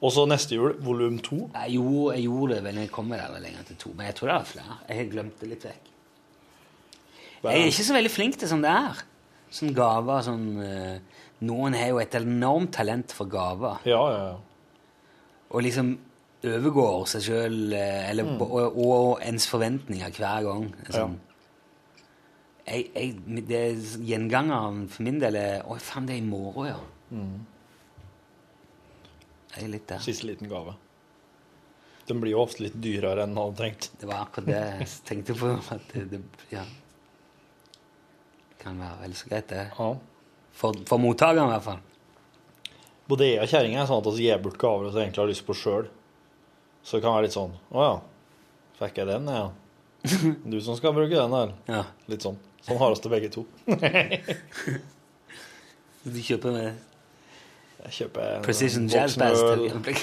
Speaker 4: og så neste jul volum 2?
Speaker 3: Jo, jeg gjorde det vel jeg kom der lenger til to, men jeg tror det var flere. Jeg har glemt det litt vekk. Jeg er ikke så veldig flink til sånn det er. Sånn gaver, sånn eh, Noen har jo et enormt talent for gaver.
Speaker 4: Ja, ja, ja.
Speaker 3: Og liksom overgår seg sjøl, eller
Speaker 4: Mm.
Speaker 3: og, og ens forventninger hver gang. Sånn. Jeg, jeg, det Gjengangeren for min del er Å, faen, det er i morgen, ja.
Speaker 4: Mm.
Speaker 3: Jeg er litt der.
Speaker 4: Siste liten gave. Den blir jo ofte litt dyrere enn man hadde tenkt.
Speaker 3: Det var akkurat det jeg tenkte på. At det, det ja. Kan være vel så greit, det. For, for mottakeren, i hvert fall.
Speaker 4: Både jeg og kjerringa er sånn at vi gir bort gaver vi egentlig har lyst på sjøl. Så det kan være litt sånn Å ja, fikk jeg den, ja. Du som skal bruke den der.
Speaker 3: Ja.
Speaker 4: Litt sånn. Sånn har oss det begge to.
Speaker 3: Du kjøper med
Speaker 4: Jeg kjøper en
Speaker 3: Precision Jazz Bass til øyeblikk.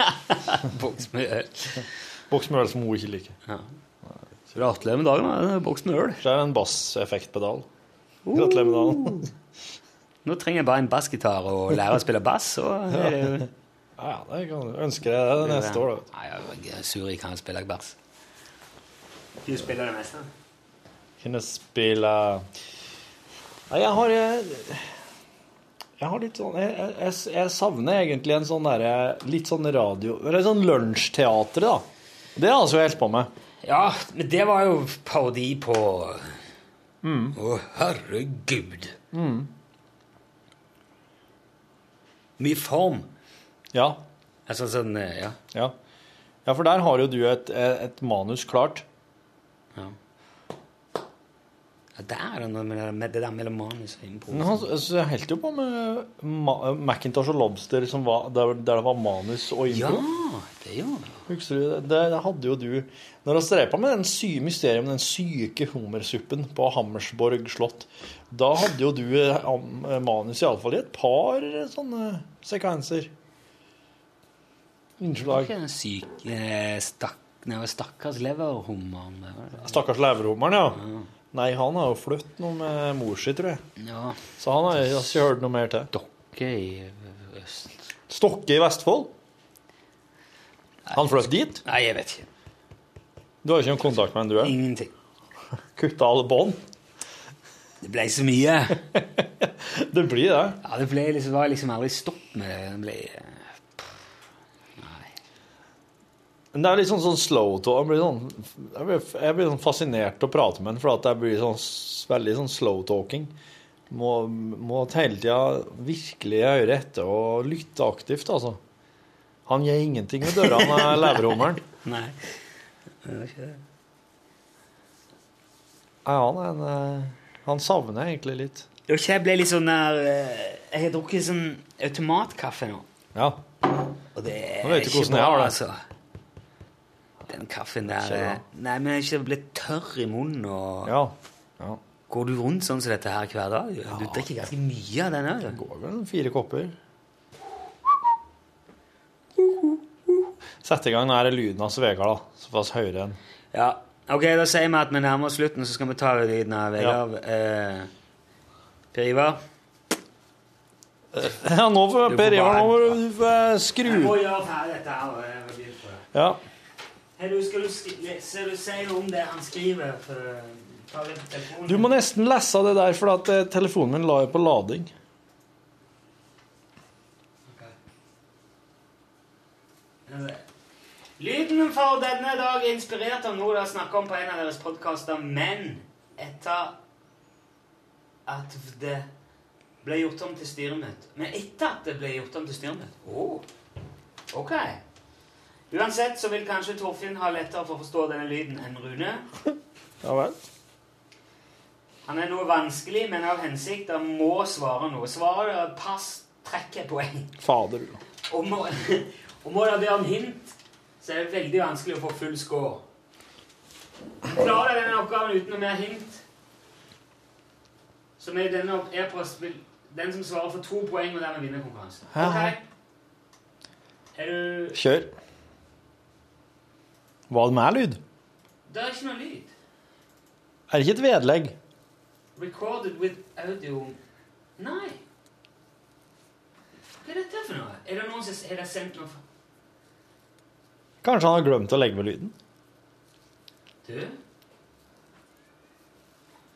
Speaker 3: Boks med øl.
Speaker 4: Boks med øl som hun ikke liker.
Speaker 3: Ja. Gratulerer med dagen, da. Boks med øl.
Speaker 4: Så er det en basseffektpedal. Gratulerer med dagen.
Speaker 3: Nå trenger jeg bare en bassgitar og lære å spille bass, så er det jo
Speaker 4: Ja, ja, det kan du ønske deg det neste år, da.
Speaker 3: Nei, jeg er sur jeg kan spille bass. Du spiller det meste?
Speaker 4: Kunne spille Nei, jeg har eh, Jeg har litt sånn Jeg, jeg, jeg savner egentlig en sånn derre Litt sånn radio Eller sånn lunsjteater, da. Det har jeg holdt på med.
Speaker 3: Ja, men det var jo parodi på Å, herregud.
Speaker 4: Mm.
Speaker 3: Mye form.
Speaker 4: Ja.
Speaker 3: Altså sånn, ja.
Speaker 4: Ja. ja, for der har jo du et, et manus klart.
Speaker 3: Ja. Ja der er med det, med det der mellom manus og impro.
Speaker 4: Han holdt jo på med Ma Macintosh og Lobster, som var, der, der det var manus og
Speaker 3: Ja,
Speaker 4: impro.
Speaker 3: det gjør det.
Speaker 4: Husker du det? Det hadde jo du Når vi drev på med den sy mysteriet om den syke hummersuppen på Hammersborg slott, da hadde jo du eh, am- manus iallfall i et par eh, sånne sekvenser. Innslag.
Speaker 3: Den syke eh, stakk, nei, stakkars leverhummeren.
Speaker 4: Stakkars leverhummeren, ja. Nei, han har jo flyttet noe med mor si, tror jeg.
Speaker 3: Ja.
Speaker 4: Så han har jeg ikke hørt noe mer til.
Speaker 3: Stokke i øst.
Speaker 4: Stokke i Vestfold? Han flyttet dit?
Speaker 3: Nei, jeg vet ikke.
Speaker 4: Du har jo ikke noen kontakt med han, du? er?
Speaker 3: Ingenting.
Speaker 4: Kutta alle bånd?
Speaker 3: Det ble så mye.
Speaker 4: det blir det.
Speaker 3: Ja, det ble liksom, var liksom aldri stopp med det. Det ble eh,
Speaker 4: Men det er litt sånn, sånn slow talk. Jeg blir, sånn, jeg blir, jeg blir sånn fascinert til å prate med ham, for at jeg blir sånn, veldig sånn slow talking. Må, må hele tida virkelig høre etter og lytte aktivt, altså. Han gjør ingenting med dørene, er leverhummeren.
Speaker 3: Nei. Det var ikke det.
Speaker 4: Ja, han eh, Han savner jeg egentlig litt.
Speaker 3: Jeg ble litt sånn der eh, Jeg har drukket sånn automatkaffe nå.
Speaker 4: Ja.
Speaker 3: Og det er ikke
Speaker 4: bra.
Speaker 3: Altså. Den kaffen der
Speaker 4: Ikke
Speaker 3: eh, Nei, men jeg er ikke blitt tørr i munnen og
Speaker 4: Ja. ja.
Speaker 3: Går du rundt sånn som dette her hver dag? Du drikker ganske mye av den òg.
Speaker 4: Det går vel fire kopper. Sett i gang den det lyden av Vegard, da. Såpass høyere enn
Speaker 3: Ja. Ok, da sier vi at vi nærmer oss slutten, så skal vi ta lyden av Vegard. Eh, Per Ivar?
Speaker 4: Ja, nå får
Speaker 3: Du
Speaker 4: Per Ivar nå må du skru
Speaker 3: Jeg må gjøre ferdig dette her.
Speaker 4: Ja.
Speaker 3: Hei, du, skal du, si om det han skriver? For, på telefonen.
Speaker 4: Du må nesten lese det der, for at eh, telefonen min la jo på lading.
Speaker 3: Lyden for denne dag er inspirert av noe dere snakket om på en av deres podkaster, men etter at det ble gjort om til styremøte. Men etter at det ble gjort om til styremøte? Oh. Ok. Uansett så vil kanskje Torfinn ha lettere for å forstå denne lyden enn Rune.
Speaker 4: Ja vel.
Speaker 3: Han er noe vanskelig, men av hensikt. Han må svare noe. Svarer er pass, trekker poeng.
Speaker 4: Fader, du.
Speaker 3: Og må, og må det være en hint, så er det veldig vanskelig å få full score. Klarer du denne oppgaven uten noe mer hint, så med denne e-post den som svarer for to poeng, og dermed vinner konkurransen.
Speaker 4: Okay.
Speaker 3: Ok? Er du
Speaker 4: Kjør. Var det med lyd?
Speaker 3: Det er ikke noe lyd.
Speaker 4: Er det ikke et vedlegg?
Speaker 3: Recorded with audio Nei. Hva er dette for noe? Er det noen som har sendt noe
Speaker 4: Kanskje han har glemt å legge ved lyden?
Speaker 3: Du?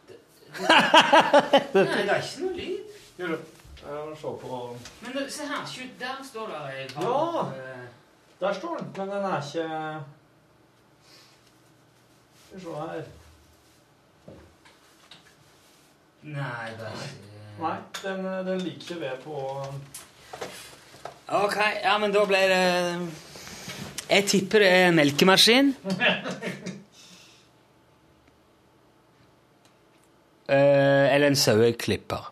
Speaker 3: Det- Nei, det er ikke noe lyd.
Speaker 4: Må se på
Speaker 3: Men se her, der står det ei
Speaker 4: Ja.
Speaker 3: eh,
Speaker 4: Der står den, men den er ikke Skal vi se her
Speaker 3: Nei, det er ikke
Speaker 4: Nei, den, den liker ikke ved på
Speaker 3: Ok, ja, men da ble det Jeg tipper det er en melkemaskin. Eh, eller en saueklipper.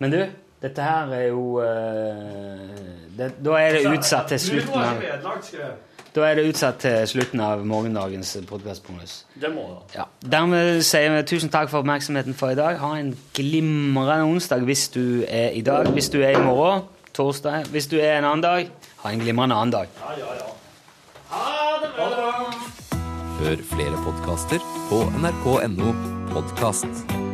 Speaker 3: Men du, dette her er jo eh, det, Da er det utsatt til slutten av
Speaker 4: vedlagt, skrev
Speaker 3: Da er det utsatt til slutten av morgendagens podkastbonus.
Speaker 4: Det må det.
Speaker 3: Ja. Dermed sier vi tusen takk for oppmerksomheten for i dag. Ha en glimrende onsdag hvis du er i dag. Hvis du er i morgen, torsdag. Hvis du er en annen dag, ha en glimrende annen dag. Ja, ja, ja. Ha det bra!
Speaker 11: Hør flere podkaster på nrk.no podkast.